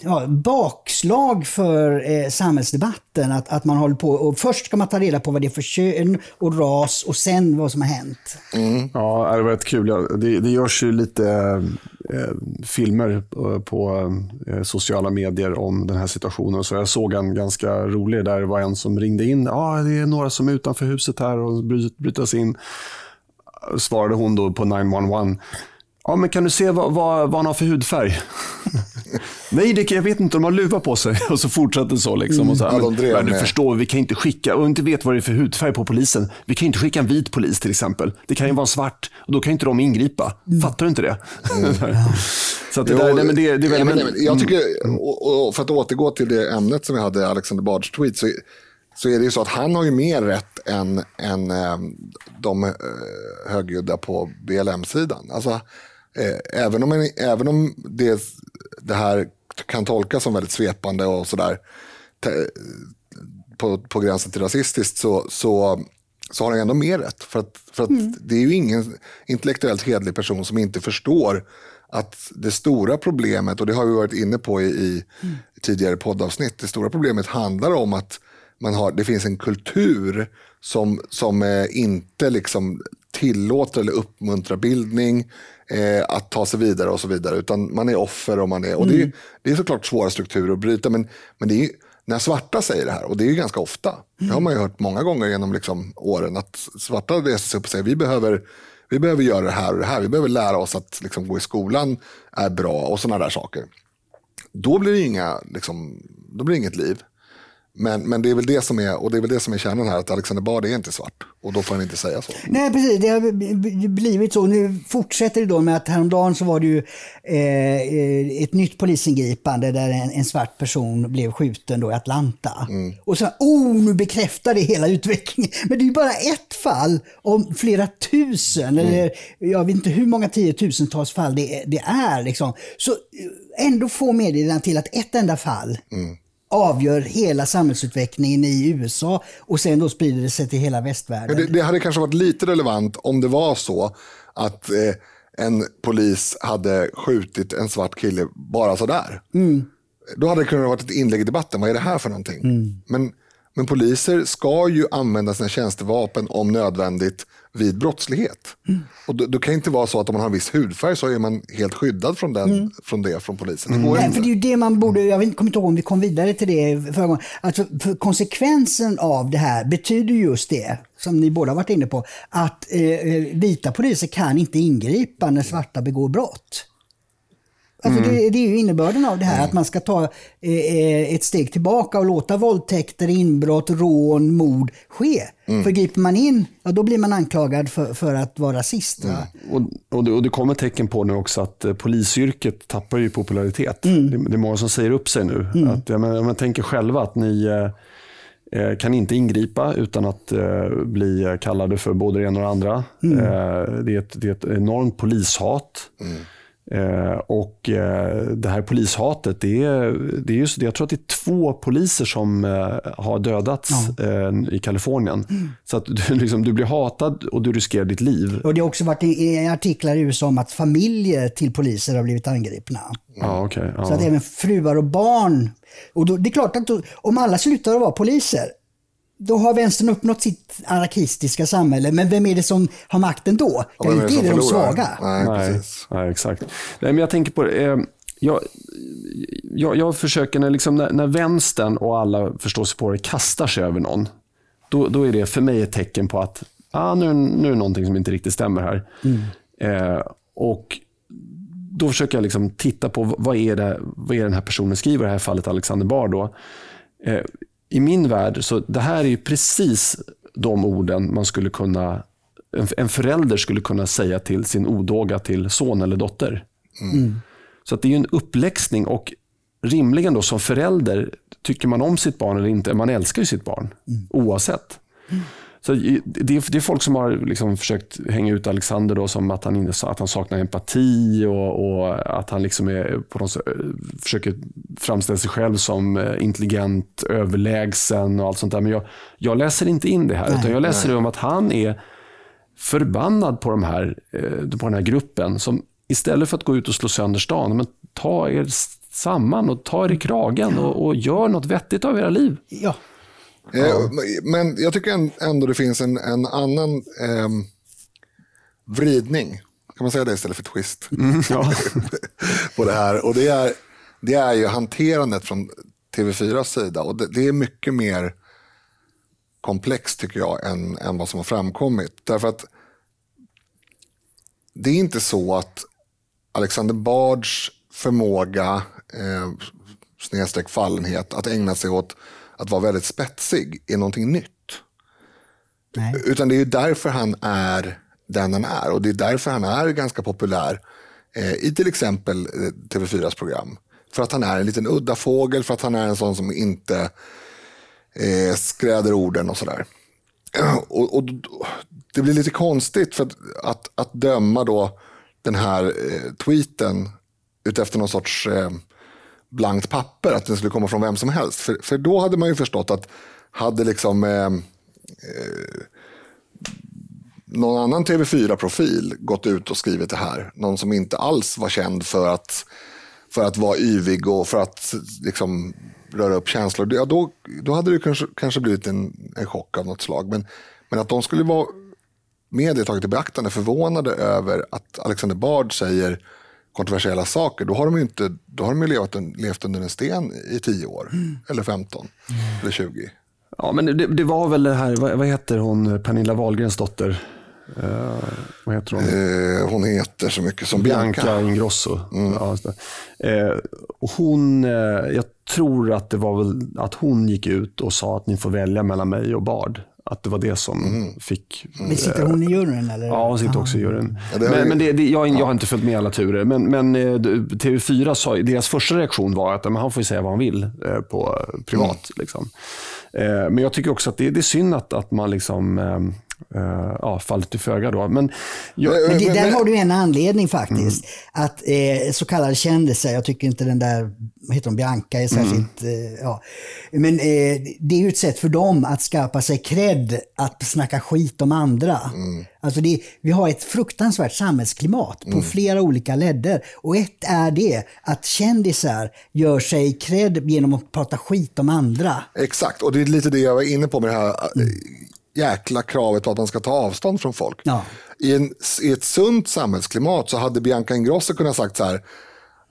ja, bakslag för eh, samhällsdebatten att, att man håller på och först ska man ta reda på vad det är för kön och ras och sen vad som har hänt. Mm. Mm. Ja, det var rätt kul. Det, det görs ju lite eh, filmer eh, på eh, sociala medier om den här situationen. Så jag såg en ganska rolig där det var en som ringde in. Ja, ah, det är några som är utanför huset här och bryter sig in. Svarade hon då på 911. Ja, men kan du se vad, vad, vad han har för hudfärg? Nej, det, jag vet inte, de har luva på sig. Och så fortsätter så. Liksom, och så här, mm. men, du förstår, vi kan inte skicka, och inte vet vad det är för hudfärg på polisen. Vi kan inte skicka en vit polis till exempel. Det kan ju vara en svart och då kan inte de ingripa. Mm. Fattar du inte det? Mm. så att det, där, nej, men det, det är väldigt, ja, men, jag tycker, och, och för att återgå till det ämnet som vi hade, Alexander Bards tweet, så, så är det ju så att han har ju mer rätt än, än eh, de eh, högljudda på BLM-sidan. Alltså, Eh, även om, även om det, det här kan tolkas som väldigt svepande och sådär på, på gränsen till rasistiskt så, så, så har han ändå mer rätt. För att, för att mm. det är ju ingen intellektuellt hedlig person som inte förstår att det stora problemet, och det har vi varit inne på i, i mm. tidigare poddavsnitt, det stora problemet handlar om att man har, det finns en kultur som, som eh, inte liksom tillåter eller uppmuntrar bildning, eh, att ta sig vidare och så vidare. Utan man är offer och man är, och mm. det, är, det är såklart svåra strukturer att bryta. Men, men det är när svarta säger det här, och det är ju ganska ofta. Mm. Det har man ju hört många gånger genom liksom åren. Att svarta reser sig upp och säger vi behöver, vi behöver göra det här och det här. Vi behöver lära oss att liksom, gå i skolan är bra och sådana där saker. Då blir det, inga, liksom, då blir det inget liv. Men, men det är väl det som är, och det är väl det som är kärnan här, att Alexander Bard är inte svart. Och då får han inte säga så. Nej, precis. Det har blivit så. Nu fortsätter det då med att häromdagen så var det ju eh, ett nytt polisingripande där en, en, svart person blev skjuten då i Atlanta. Mm. Och så, oh, nu bekräftar det hela utvecklingen. Men det är ju bara ett fall om flera tusen, mm. eller jag vet inte hur många tiotusentals fall det, det är. Liksom. Så ändå får medierna till att ett enda fall mm avgör hela samhällsutvecklingen i USA och sen då sprider det sig till hela västvärlden. Det, det hade kanske varit lite relevant om det var så att eh, en polis hade skjutit en svart kille bara sådär. Mm. Då hade det kunnat vara ett inlägg i debatten. Vad är det här för någonting? Mm. Men, men poliser ska ju använda sina tjänstevapen om nödvändigt vid brottslighet. Mm. Och då, då, kan det inte vara så att om man har en viss hudfärg så är man helt skyddad från, den, mm. från det från polisen. Mm. Nej, för det är ju det man borde, jag kommer inte ihåg om vi kom vidare till det förra gången. Alltså, för konsekvensen av det här betyder just det, som ni båda varit inne på, att eh, eh vita poliser kan inte ingripa när svarta begår brott. Alltså mm. det, det, är ju innebörden av det här, mm. att man ska ta eh, eh, ett steg tillbaka och låta våldtäkter, inbrott, rån, mord ske. Mm. För griper man in, ja, då blir man anklagad för, för att vara rasist. Mm. Och, och, det, och det kommer tecken på nu också att eh, polisyrket tappar ju popularitet. Mm. Det, det, är många som säger upp sig nu. Mm. Att, ja, men, man tänker själva att ni eh, eh, kan inte ingripa utan att eh, bli kallade för både det ena och det andra. Mm. Eh, det, är ett, det är ett enormt polishat. Eh, och eh, det här polishatet, det är, det är just jag tror att det är två poliser som eh, har dödats ja. Eh, i Kalifornien. Mm. Så att du, liksom, du blir hatad och du riskerar ditt liv. Och Det har också varit i, artiklar i USA om att familjer till poliser har blivit angripna. Ja, okay, ja. Så att även fruar och barn. Och då, det är klart att då, om alla slutar att vara poliser, då har vänstern uppnått sitt anarkistiska samhälle. Men vem är det som har makten då? Det är inte de svaga. Nej, nej, nej, exakt. Nej, men jag tänker på eh, jag, jag, jag försöker, när, liksom, när, när vänstern och alla förståsigpåare kastar sig över någon, då, då är det för mig ett tecken på att ah, nu, nu är det någonting som inte riktigt stämmer här. Mm. Eh, och då försöker jag liksom titta på vad är, det, vad är den här personen skriver, i det här fallet Alexander Bard. Då. Eh, i min värld, så det här är ju precis de orden man skulle kunna, en förälder skulle kunna säga till sin odåga till son eller dotter. Mm. Så att det är en uppläxning och rimligen då som förälder, tycker man om sitt barn eller inte, man älskar ju sitt barn mm. oavsett. Mm. Så det, är, det är folk som har liksom försökt hänga ut Alexander då som att han, att han saknar empati och, och att han liksom är på något försöker framställa sig själv som eh, intelligent, överlägsen och allt sånt där. Men jag, jag läser inte in det här, nej, utan jag läser nej. det om att han är förbannad på, de här, eh, på den här gruppen som istället för att gå ut och slå sönder stan, men ta er samman och ta er i kragen och, och gör något vettigt av era liv. Ja. Ja. Men jag tycker ändå det finns en, en annan eh, vridning, kan man säga det istället för twist, mm, ja. på det här. Och det är, det är ju hanterandet från TV4s sida. Och det, det, är mycket mer komplext tycker jag än, än vad som har framkommit. Därför att det är inte så att Alexander Bards förmåga, eh, snedstreck fallenhet, att ägna sig åt att vara väldigt spetsig är någonting nytt. Nej. Utan det är därför han är den han är och det är därför han är ganska populär eh, i till exempel eh, TV4s program. För att han är en liten udda fågel, för att han är en sån som inte eh, skräder orden och sådär. Och, och, det blir lite konstigt för att, att, att döma då den här eh, tweeten utefter någon sorts eh, blankt papper, att den skulle komma från vem som helst. För, för då hade man ju förstått att hade liksom eh, eh, någon annan TV4-profil gått ut och skrivit det här, någon som inte alls var känd för att, för att vara yvig och för att liksom, röra upp känslor, ja, då, då hade det kanske, kanske blivit en, en chock av något slag. Men, men att de skulle vara med det taget i beaktande förvånade över att Alexander Bard säger kontroversiella saker, då har de ju, inte, då har de levt, levt under en sten i 10 år, mm. eller 15, mm. eller 20. Ja, men det, det, var väl det här, vad, vad heter hon, Pernilla Wahlgrens dotter? Uh, vad heter hon? Uh, hon heter så mycket som Bianca. Bianca Ingrosso. Mm. Ja, uh, hon, jag tror att det var väl att hon gick ut och sa att ni får välja mellan mig och Bard. Att det var det som mm. fick... Men sitter hon i juryn? Eller? Ja, hon sitter också i juryn. Ja, det men, men det, det, jag, jag har inte följt med alla turer. Men, men eh, TV4 sa, deras första reaktion var att han får säga vad han vill eh, på privat. Mm. Liksom. Eh, men jag tycker också att det, det är synd att, att man liksom uh, ja, fallit till föga. Då. Men, jag, men det, där har du en anledning faktiskt. Mm. Att eh, så kallade kändisar, jag tycker inte den där, heter hon, Bianca är särskilt, mm. eh, ja. Men eh, det är ju ett sätt för dem att skapa sig cred, att snacka skit om andra. Mm. Alltså det, vi har ett fruktansvärt samhällsklimat på mm. flera olika ledder. Och ett är det, att kändisar gör sig cred genom att prata skit om andra. Exakt, och det är lite det jag var inne på med det här mm jäkla kravet på att man ska ta avstånd från folk. Ja. I, en, I ett sunt samhällsklimat så hade Bianca Ingrosso kunnat sagt så här,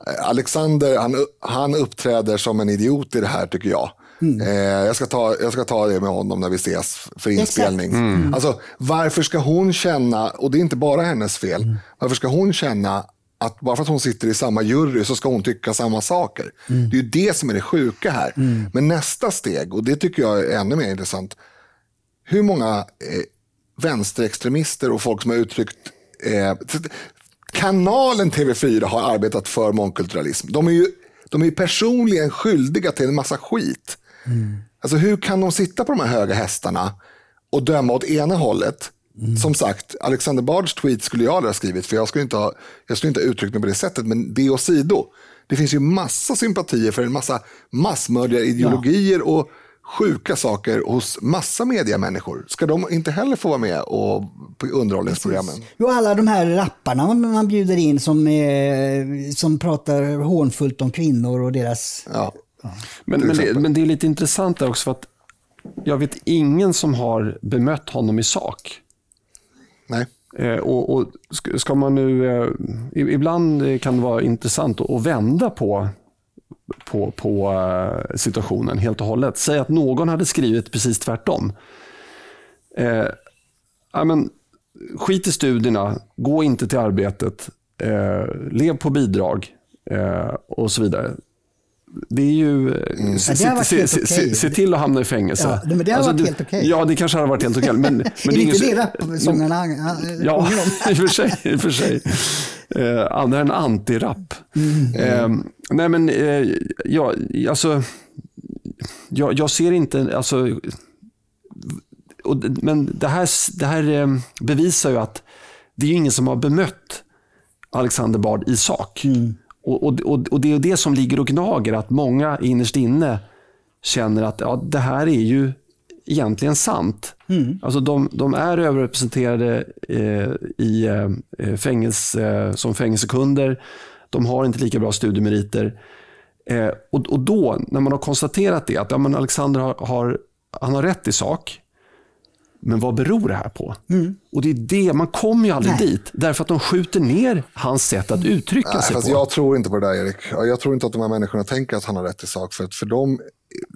eh, Alexander han, han uppträder som en idiot i det här tycker jag. Mm. Eh, jag, ska ta, jag ska ta det med honom när vi ses för inspelning. Mm. Alltså, varför ska hon känna, och det är inte bara hennes fel, mm. varför ska hon känna att bara för att hon sitter i samma jury så ska hon tycka samma saker. Mm. Det är ju det som är det sjuka här. Mm. Men nästa steg, och det tycker jag är ännu mer intressant, hur många eh, vänsterextremister och folk som har uttryckt eh, Kanalen TV4 har arbetat för mångkulturalism. De är ju de är personligen skyldiga till en massa skit. Mm. Alltså hur kan de sitta på de här höga hästarna och döma åt ena hållet Mm. Som sagt, Alexander Bards tweet skulle jag aldrig ha skrivit för jag skulle inte ha, jag skulle inte ha uttryckt mig på det sättet. Men det åsido, det finns ju massa sympatier för en massa massmördarideologier ja. och sjuka saker hos massa mediamänniskor. Ska de inte heller få vara med och, på underhållningsprogrammen? Jo, alla de här rapparna man bjuder in som, är, som pratar hånfullt om kvinnor och deras... Ja, men, men, det, men det är lite intressant där också för att jag vet ingen som har bemött honom i sak. Nej. Eh, och, och, ska man nu, eh, ibland kan det vara intressant att vända på, på, på eh, situationen helt och hållet. Säg att någon hade skrivit precis tvärtom. Eh, amen, skit i studierna, gå inte till arbetet, eh, lev på bidrag eh, och så vidare det är ju... Mm. Se, se, se, se, se, till att hamna i fängelse. Ja, men det har alltså, varit helt okej. Okay. Ja, det kanske hade varit helt okej. Okay, men, men är det inte det rapsångarna Ja, i och för sig. I för sig. Eh, andra än antirap. Mm. Eh, nej, men eh, ja, alltså, jag, jag ser inte... Alltså, och, men det här, det här eh, bevisar ju att det är ingen som har bemött Alexander Bard i sak. Mm. Och, och, och, Det är det som ligger och gnager, att många innerst inne känner att ja, det här är ju egentligen sant. Mm. Alltså de, de är överrepresenterade eh, i eh, fängelse, eh, som fängelsekunder. De har inte lika bra studiemeriter. Eh, och, och då, när man har konstaterat det, att ja, men Alexander har, har, han har rätt i sak. Men vad beror det här på? Mm. Och det är det, man kommer ju aldrig Nej. dit. Därför att de skjuter ner hans sätt att uttrycka Nej, sig fast på. Jag tror inte på det där Erik. Jag tror inte att de här människorna tänker att han har rätt i sak. För, att för dem,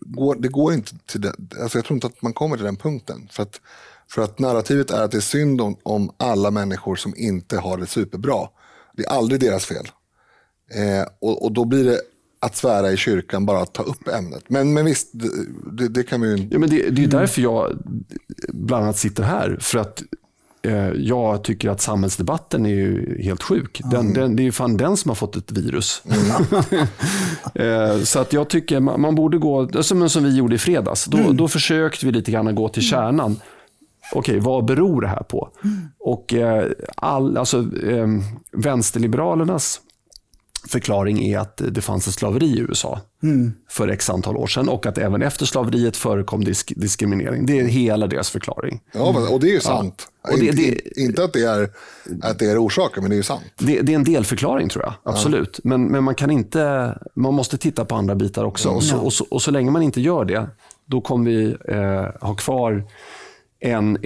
går, det går inte till det, alltså jag tror inte att man kommer till den punkten. För att, för att narrativet är att det är synd om, om alla människor som inte har det superbra. Det är aldrig deras fel. Eh, och, och då blir det att svära i kyrkan bara att ta upp ämnet. Men, men visst, det, det kan vi ju... Ja, men det, det är därför jag bland annat sitter här. För att eh, jag tycker att samhällsdebatten är ju helt sjuk. Den, mm. den, det är ju fan den som har fått ett virus. Mm. eh, så att jag tycker man, man borde gå, som, som vi gjorde i fredags, då, mm. då försökte vi lite grann gå till kärnan. Okej, vad beror det här på? Mm. Och eh, all, alltså, eh, vänsterliberalernas förklaring är att det fanns ett slaveri i USA mm. för x antal år sedan och att även efter slaveriet förekom disk diskriminering. Det är hela deras förklaring. Ja, och det är ju sant. Ja. Och det, det, inte att det, är, att det är orsaken, men det är ju sant. Det, det är en delförklaring tror jag, absolut. Ja. Men, men man kan inte, man måste titta på andra bitar också. Mm. Och, så, och, så, och, så, länge man inte gör det, då kommer vi eh, ha kvar en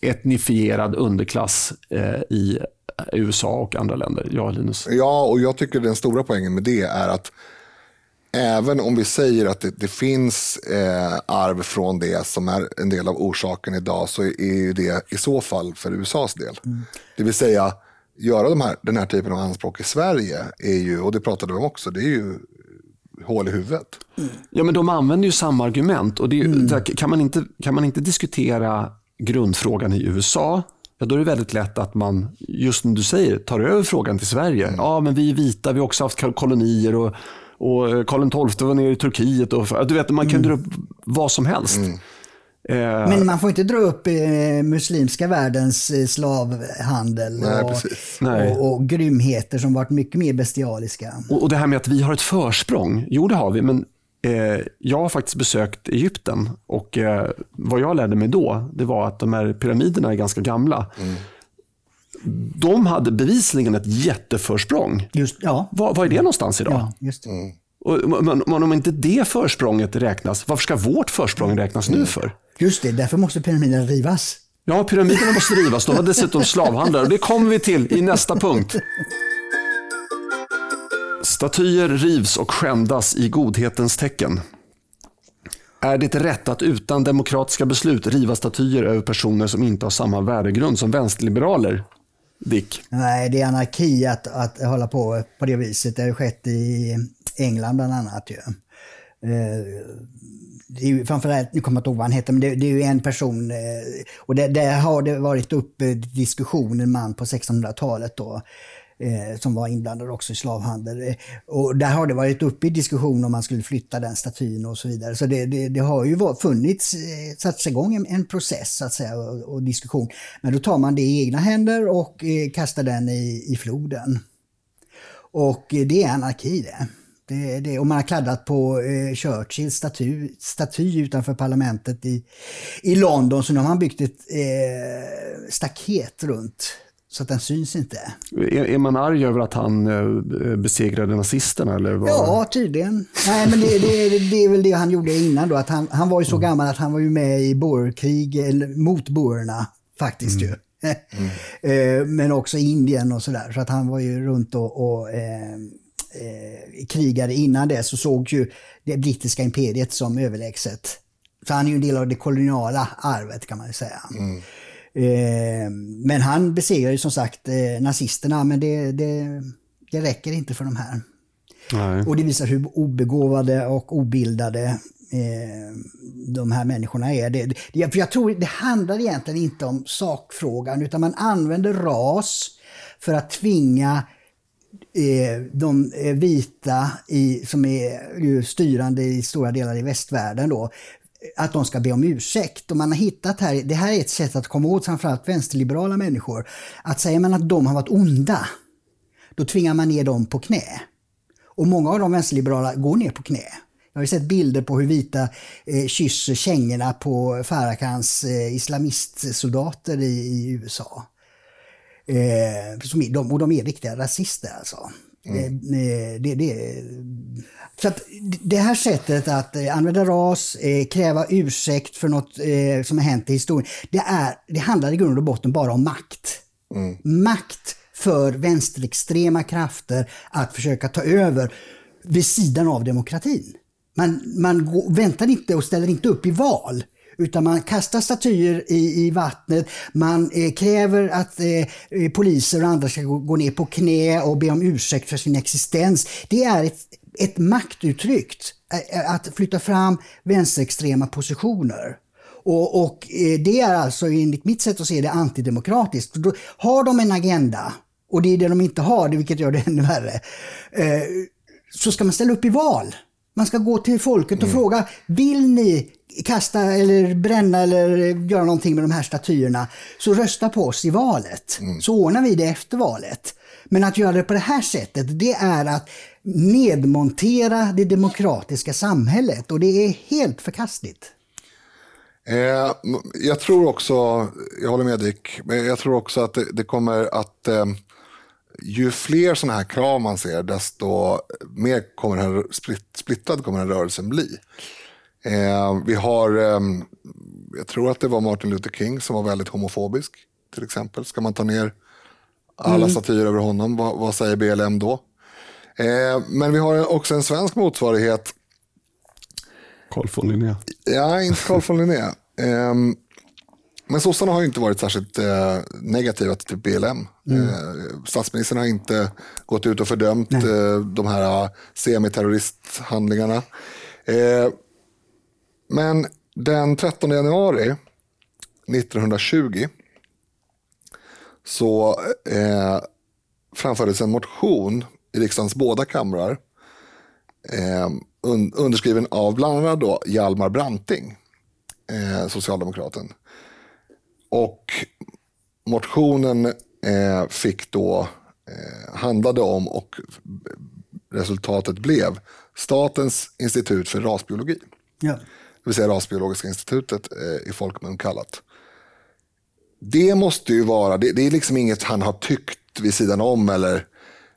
etnifierad underklass eh, i USA och andra länder. Ja, Linus? Ja, och jag tycker den stora poängen med det är att även om vi säger att det, det finns eh, arv från det som är en del av orsaken idag så är det i så fall för USAs del. Mm. Det vill säga, göra de här, den här typen av anspråk i Sverige är ju, och det pratade vi om också, det är ju hål i huvudet. Mm. Ja, men de använder ju samma argument och det, mm. kan, man inte, kan man inte diskutera grundfrågan i USA ja, då är det väldigt lätt att man, just som du säger, tar över frågan till Sverige. Mm. Ja, men vi är vita, vi har också haft kolonier och, och Karl XII var nere i Turkiet. Och, du vet, man kan mm. dra upp vad som helst. Mm. Eh, men man får inte dra upp eh, muslimska världens eh, slavhandel Nej, och, och, och, grymheter som varit mycket mer bestialiska. Och, och det här med att vi har ett försprång, jo det har vi, men Eh, jag har faktiskt besökt Egypten och eh, vad jag lärde mig då det var att de här pyramiderna är ganska gamla. Mm. De hade bevisligen ett jätteförsprång. Just, ja. var, var är det någonstans idag? Ja, just mm. och, men, men, om inte det försprånget räknas, varför ska vårt försprång räknas mm. nu för? Just det, därför måste pyramiderna rivas. Ja, pyramiderna måste rivas. De var dessutom slavhandlare. Det kommer vi till i nästa punkt. Statyer rivs och skändas i godhetens tecken. Är det rätt att utan demokratiska beslut riva statyer över personer som inte har samma värdegrund som vänsterliberaler? Dick? Nej, det är anarki att, att hålla på på det viset. Det har skett i England bland annat. Ju. Eh, det är ju framförallt, nu kommer jag inte ihåg vad han heter, men det, det är ju en person. Eh, och där har det varit uppe eh, diskussioner, en man på 1600-talet då eh, som var inblandad också i slavhandel. Eh, och där har det varit uppe i diskussion om man skulle flytta den statyn och så vidare. Så det, det, det har ju funnits, eh, satts igång en, en process så att säga, och, och, diskussion. Men då tar man det i egna händer och eh, kastar den i, i floden. Och eh, det är anarki det. Det, det, och man har kladdat på eh, Churchills staty, staty utanför parlamentet i, i London. Så nu har man byggt ett eh, staket runt så att den syns inte. Är, är man arg över att han eh, besegrade nazisterna? Eller vad? Ja, tydligen. Nej, men det, det, det, är väl det han gjorde innan då. Att han, han var ju så mm. gammal att han var ju med i boerkrig mot boerna faktiskt mm. ju. Mm. men också Indien och sådär. Så att han var ju runt och, och eh, eh, krigade innan det så såg ju det brittiska imperiet som överlägset. Så han är ju en del av det koloniala arvet kan man ju säga. Mm. Eh, men han besegrade ju som sagt eh, nazisterna men det, det, det räcker inte för de här. Nej. Och det visar hur obegåvade och obildade eh, de här människorna är. Det, det, för jag tror det handlar egentligen inte om sakfrågan utan man använder ras för att tvinga de vita i, som är styrande i stora delar i västvärlden då, att de ska be om ursäkt. Och man har hittat här, det här är ett sätt att komma åt framförallt vänsterliberala människor. Att säger man att de har varit onda, då tvingar man ner dem på knä. Och många av de vänsterliberala går ner på knä. Jag har sett bilder på hur vita eh, kysser kängorna på Farrakans eh, islamistsoldater i, i USA. Eh, som de, och de är riktiga rasister alltså. Mm. Eh, det, det, så att det här sättet att eh, använda ras, eh, kräva ursäkt för något eh, som har hänt i historien, det, är, det handlar i grund och botten bara om makt. Mm. Makt för vänsterextrema krafter att försöka ta över vid sidan av demokratin. Man, man går, väntar inte och ställer inte upp i val utan man kastar statyer i, i vattnet, man eh, kräver att eh, poliser och andra ska gå, gå, ner på knä och be om ursäkt för sin existens. Det är ett, ett maktuttryck att flytta fram vänsterextrema positioner. Och, och eh, det är alltså enligt mitt sätt att se det antidemokratiskt. Då har de en agenda, och det är det de inte har, vilket gör det ännu värre, eh, så ska man ställa upp i val. Man ska gå till folket och mm. fråga, vill ni kasta eller bränna eller göra någonting med de här statyerna, så rösta på oss i valet. Mm. Så ordnar vi det efter valet. Men att göra det på det här sättet, det är att nedmontera det demokratiska samhället och det är helt förkastligt. Eh, jag tror också, jag håller med Dick, men jag tror också att det, det kommer att eh, ju fler sådana här krav man ser, desto mer kommer den här, splittrad kommer den här rörelsen bli. Eh, vi har, eh, jag tror att det var Martin Luther King som var väldigt homofobisk till exempel. Ska man ta ner alla mm. statyer över honom, vad, vad säger BLM då? Eh, men vi har också en svensk motsvarighet. Carl von Linné. Ja, inte Carl von Linné. Eh, men sossarna har inte varit särskilt eh, negativa till BLM. Mm. Eh, statsministern har inte gått ut och fördömt eh, de här eh, semiterroristhandlingarna. Eh, men den 13 januari 1920 så eh, framfördes en motion i riksdagens båda kamrar eh, un underskriven av bland annat då Hjalmar Branting, eh, socialdemokraten. Och motionen eh, fick då, eh, handlade om och resultatet blev Statens institut för rasbiologi. Ja det vill säga Rasbiologiska institutet eh, i folkmun kallat. Det måste ju vara, det, det, är liksom inget han har tyckt vid sidan om eller,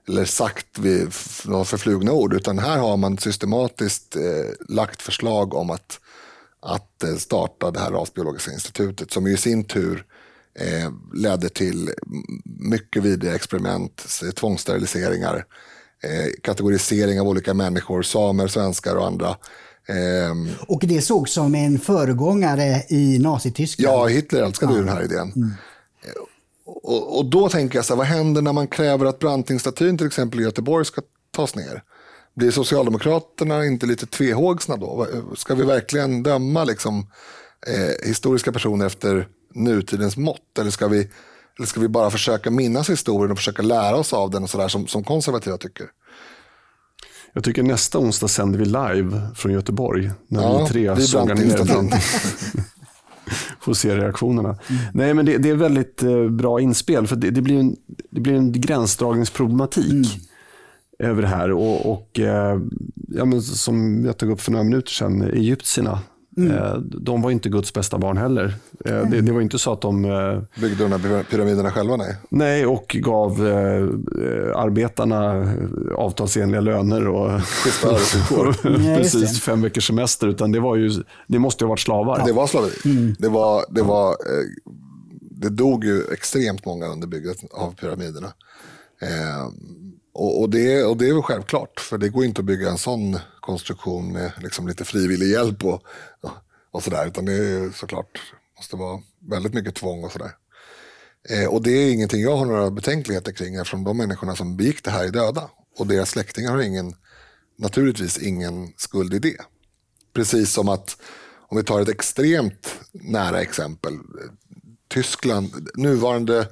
eller sagt vid några förflugna ord, utan här har man systematiskt eh, lagt förslag om att, att eh, starta det här Rasbiologiska institutet, som i sin tur eh, ledde till mycket vidriga experiment, tvångssteriliseringar, eh, kategorisering av olika människor, samer, svenskar och andra. Um, och det såg som en föregångare i Nazityskland. Ja, Hitler älskade ju den här idén. Mm. Och, och, då tänker jag så här, vad händer när man kräver att Brantingstatyn till exempel i Göteborg ska tas ner? Blir Socialdemokraterna inte lite tvehågsna då? Ska vi verkligen döma liksom, eh, historiska personer efter nutidens mått? Eller ska vi Eller ska vi bara försöka minnas historien och försöka lära oss av den och sådär som, som konservativa tycker? Jag tycker nästa onsdag sänder vi live från Göteborg. När ja, vi tre sågar ner Branting. Får se reaktionerna. Mm. Nej, men det, det, är väldigt eh, bra inspel. För det, det, blir en, det blir en gränsdragningsproblematik mm. över det här. Och, och eh, ja, men som jag tog upp för några minuter sedan, egyptierna Mm. Eh, de var inte Guds bästa barn heller. Mm. Det, det, var inte så att de... Eh, Byggde de här pyramiderna själva? Nej, nej och gav eh, arbetarna avtalsenliga löner och, precis fem veckors semester. Utan det, var ju, det måste ju ha varit slavar. Det var slaveri. Mm. Det, var, det, var, det dog ju extremt många under bygget av pyramiderna. Eh, och, och, det, och det är väl självklart, för det går inte att bygga en sån konstruktion med liksom lite frivillig hjälp och, och sådär. Utan det är såklart, måste vara väldigt mycket tvång och sådär. Eh, och det är ingenting jag har några betänkligheter kring eftersom de människorna som begick det här är döda. Och deras släktingar har ingen, naturligtvis ingen skuld i det. Precis som att, om vi tar ett extremt nära exempel, Tyskland, nuvarande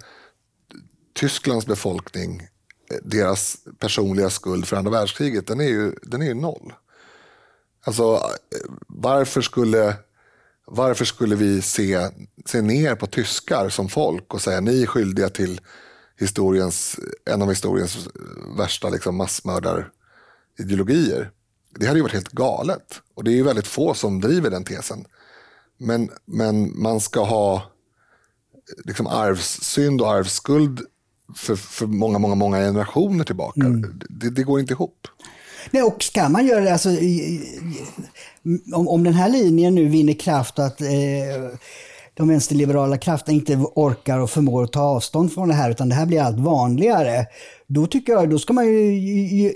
Tysklands befolkning deras personliga skuld för andra världskriget, den är ju, den är ju noll. Alltså, varför skulle, varför skulle vi se, se ner på tyskar som folk och säga ni är skyldiga till historiens, en av historiens värsta liksom, massmördarideologier? Det hade ju varit helt galet. Och det är ju väldigt få som driver den tesen. Men, men man ska ha liksom arvssynd och arvsskuld för, för många, många, många generationer tillbaka. Mm. Det, det, går inte ihop. Nej, och ska man göra det, alltså, om, om den här linjen nu vinner kraft att eh, de vänsterliberala krafterna inte orkar och förmår att ta avstånd från det här, utan det här blir allt vanligare, då tycker jag, då ska man ju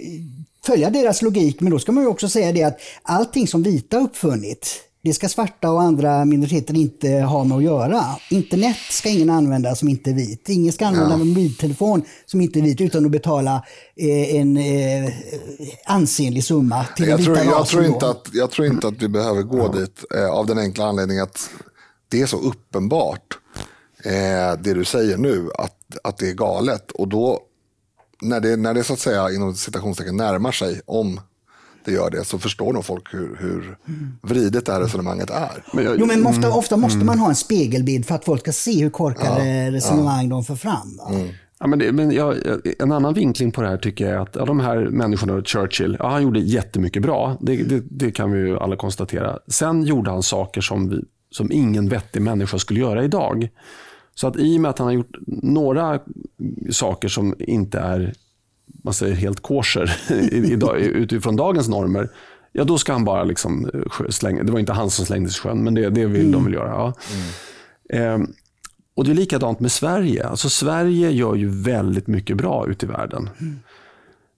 följa deras logik, men då ska man ju också säga det att allting som vita uppfunnit, det ska svarta och andra minoriteter inte ha med att göra. Internet ska ingen använda som inte är vit. Ingen ska använda ja. mobiltelefon som inte är vit utan att betala eh, en eh, ansenlig summa till jag tror, jag tror, inte att, jag tror inte att vi behöver gå ja. dit eh, av den enkla anledningen att det är så uppenbart eh, det du säger nu, att, att det är galet. Och då, när det, när det så att säga inom citationstecken närmar sig, om det gör det så förstår nog folk hur, hur vridet det här resonemanget är. Men jag, jo, men ofta, ofta måste mm. man ha en spegelbild för att folk ska se hur korkade ja, resonemang ja. de för fram. Mm. Ja, men det, men jag, en annan vinkling på det här tycker jag är att ja, de här människorna, Churchill, ja, han gjorde jättemycket bra. Det, det, det, kan vi ju alla konstatera. Sen gjorde han saker som, vi, som ingen vettig människa skulle göra idag. Så att i och med att han har gjort några saker som inte är man säger helt kosher utifrån dagens normer, ja då ska han bara liksom eh, slänga, det var inte han som slängdes i sjön, men det, det vill mm. de väl göra. Ja. Mm. Eh, och det är likadant med Sverige. Alltså Sverige gör ju väldigt mycket bra ute i världen. Mm.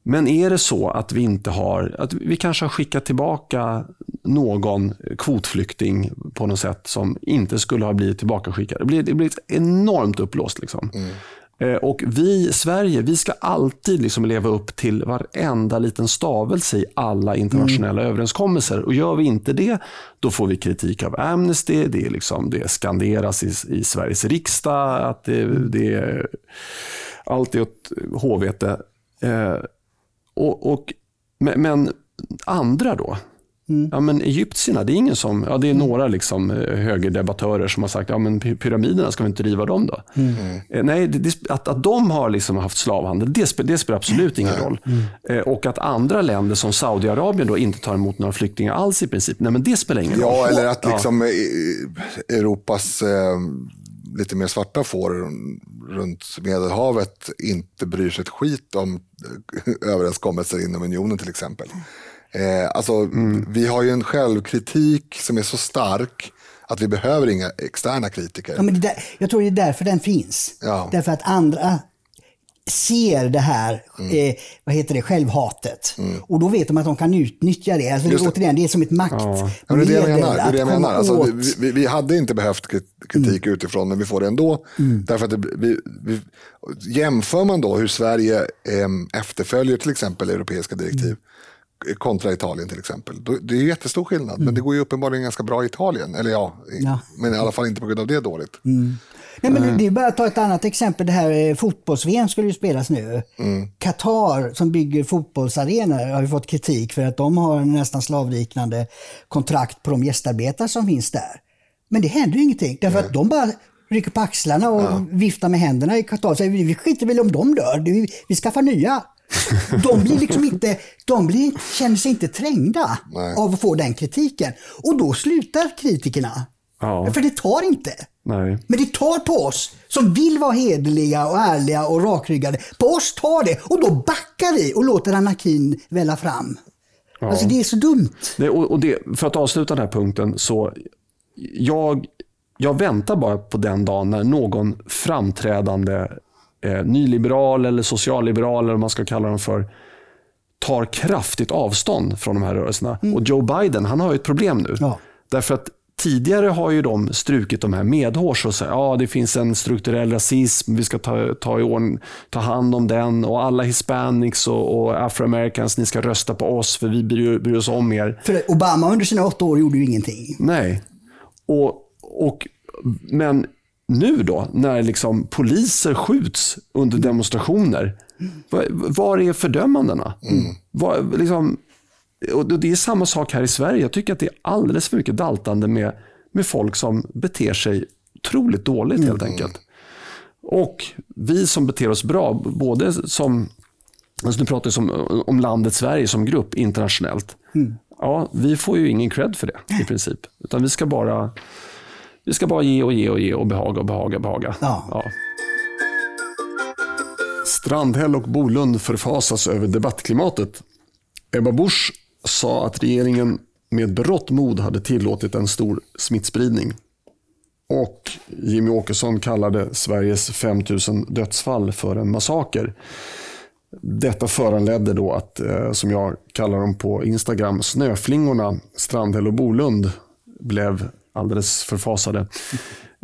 Men är det så att vi inte har, att vi kanske har skickat tillbaka någon kvotflykting på något sätt som inte skulle ha blivit tillbakaskickad. Det blir, det blir enormt upplåst. Liksom. Eh, och vi, Sverige, vi ska alltid liksom leva upp till varenda liten stavelse i alla internationella mm. överenskommelser. Och gör vi inte det, då får vi kritik av Amnesty. Det, är liksom, det skanderas i, i Sveriges riksdag att det, mm. det allt är åt håvete. Eh, och, och, men andra då? Mm. Ja, men egyptierna, det är ingen som, ja, det är några liksom, eh, högerdebattörer som har sagt ja, men pyramiderna, ska vi inte riva dem då? Mm. Eh, nej, det, att, att de har liksom haft slavhandel, det, det spelar absolut ingen roll. Mm. Eh, och att andra länder som Saudiarabien då inte tar emot några flyktingar alls i princip, nej men det spelar ingen ja, roll. Ja, eller att liksom ja. Europas eh, lite mer svarta får runt Medelhavet inte bryr sig ett skit om överenskommelser inom unionen till exempel. Eh, alltså, mm. Vi har ju en självkritik som är så stark att vi behöver inga externa kritiker. Ja, men där, jag tror det är därför den finns. Ja. Därför att andra ser det här mm. eh, vad heter det, självhatet. Mm. Och då vet de att de kan utnyttja det. Alltså, det, det. Återigen, det är som ett maktmedel. Ja. det är det jag menar. Det är det jag menar. Alltså, vi, vi, vi, hade inte behövt kritik mm. utifrån, men vi får det ändå. Mm. Därför att det, vi, vi, jämför man då hur Sverige eh, efterföljer till exempel europeiska direktiv mm kontra Italien till exempel. Det är jättestor skillnad, mm. men det går ju uppenbarligen ganska bra i Italien. Eller ja, ja, men i alla fall inte på grund av det dåligt. Mm. Nej, men det är bara att ta ett annat exempel. Det här eh, fotbolls-VM skulle ju spelas nu. Mm. Qatar som bygger fotbollsarenor har ju fått kritik för att de har en nästan slavliknande kontrakt på de gästarbetare som finns där. Men det händer ju ingenting därför att de bara rycker på axlarna och viftar med händerna i Qatar säger vi skiter väl om de dör, vi, vi skaffar nya. De blir liksom inte, de blir, känner sig inte trängda Nej. av att få den kritiken. Och då slutar kritikerna. Ja. För det tar inte. Nej. Men det tar på oss som vill vara hederliga och ärliga och rakryggade. På oss tar det och då backar vi och låter anarkin välla fram. Alltså det är så dumt. Det, och, och det, för att avsluta den här punkten så jag, jag väntar bara på den dagen när någon framträdande eh, nyliberal eller socialliberal eller vad man ska kalla dem för tar kraftigt avstånd från de här rörelserna. Och Joe Biden, han har ju ett problem nu. Ja. Därför att tidigare har ju de strukit de här medhårs och sagt ja det finns en strukturell rasism, vi ska ta, ta, i ordning, ta hand om den och alla hispanics och, och afroamericans, ni ska rösta på oss för vi bryr, bryr oss om er. För Obama under sina åtta år gjorde ju ingenting. Nej. Och, och, men nu då, när liksom poliser skjuts under demonstrationer, var, var är fördömandena? Var, liksom, och det är samma sak här i Sverige. Jag tycker att det är alldeles för mycket daltande med, med folk som beter sig otroligt dåligt helt enkelt. Och vi som beter oss bra, både som, alltså nu pratar vi om, om landet Sverige som grupp internationellt. Ja, vi får ju ingen cred för det i princip. Utan vi ska bara, vi ska bara ge och ge och ge och behaga och behaga och behaga. Ja. Strandhäll och Bolund förfasas över debattklimatet. Ebba Busch sa att regeringen med berått mod hade tillåtit en stor smittspridning. Och Jimmy Åkesson kallade Sveriges 5000 dödsfall för en massaker. Detta föranledde då att, eh, som jag kallar dem på Instagram, snöflingorna Strandhäll och Bolund blev alldeles förfasade.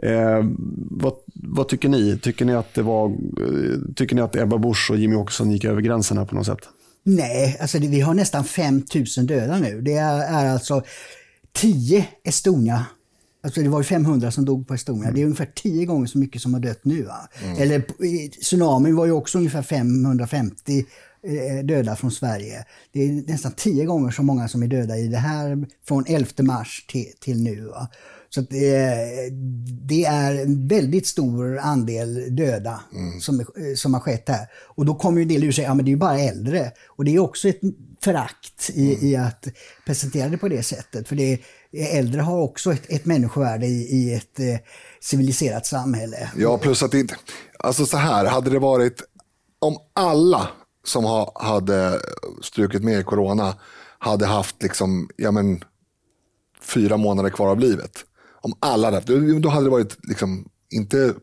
Eh, vad, vad tycker ni? Tycker ni, att det var, eh, tycker ni att Ebba Busch och Jimmy Åkesson gick över gränsen här på något sätt? Nej, alltså det, vi har nästan 5000 döda nu. Det är, är alltså 10 Estonia. Alltså det var ju 500 som dog på Estonia. Det är ungefär 10 gånger så mycket som har dött nu. Va? Eller tsunamin var ju också ungefär 550 eh, döda från Sverige. Det är nästan 10 gånger så många som är döda i det här från 11 mars till, till nu. Va? Så det, det är en väldigt stor andel döda som, är- som har skett här. Och då kommer ju del ur sig, ja men det är ju bara äldre. Och det är också ett förakt i, i att presentera det på det sättet. För det, äldre har också ett, ett människovärde i, i ett eh, civiliserat samhälle. Ja, plus att det inte... Alltså så här, hade det varit... Om alla som ha, hade strukit med i corona hade haft liksom, ja men, fyra månader kvar av livet. Om alla hade haft det, då hade det varit liksom, inte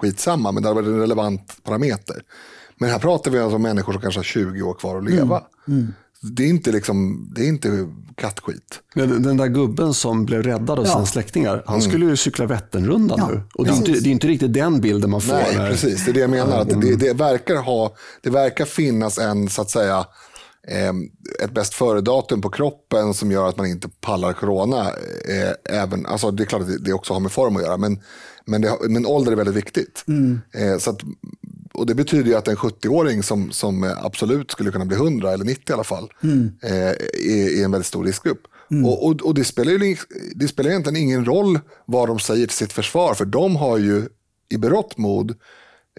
skitsamma, men det hade varit en relevant parameter. Men här pratar vi alltså om människor som kanske har 20 år kvar att leva. Mm, mm. Det, är inte liksom, det är inte kattskit. Den den där gubben som blev räddad av Ja. sina släktingar, han skulle ju cykla Vätternrundan Ja, nu. Och det är, inte, det är inte riktigt den bilden man får. Nej, när- precis. Det är det jag menar. Att det, det, verkar ha, det verkar finnas en, så att säga, eh, ett bäst före-datum på kroppen som gör att man inte pallar corona. Eh, även, alltså det är klart att det- också har med form att göra, men, men, det, men ålder är väldigt viktigt. Eh, så att, och det betyder ju att en 70-åring som, som eh, absolut skulle kunna bli 100 eller 90 i alla fall, eh, är, är en väldigt stor riskgrupp. Och, och, och det, spelar ju, det spelar egentligen ingen roll vad de säger till sitt försvar, för de har ju i berått mod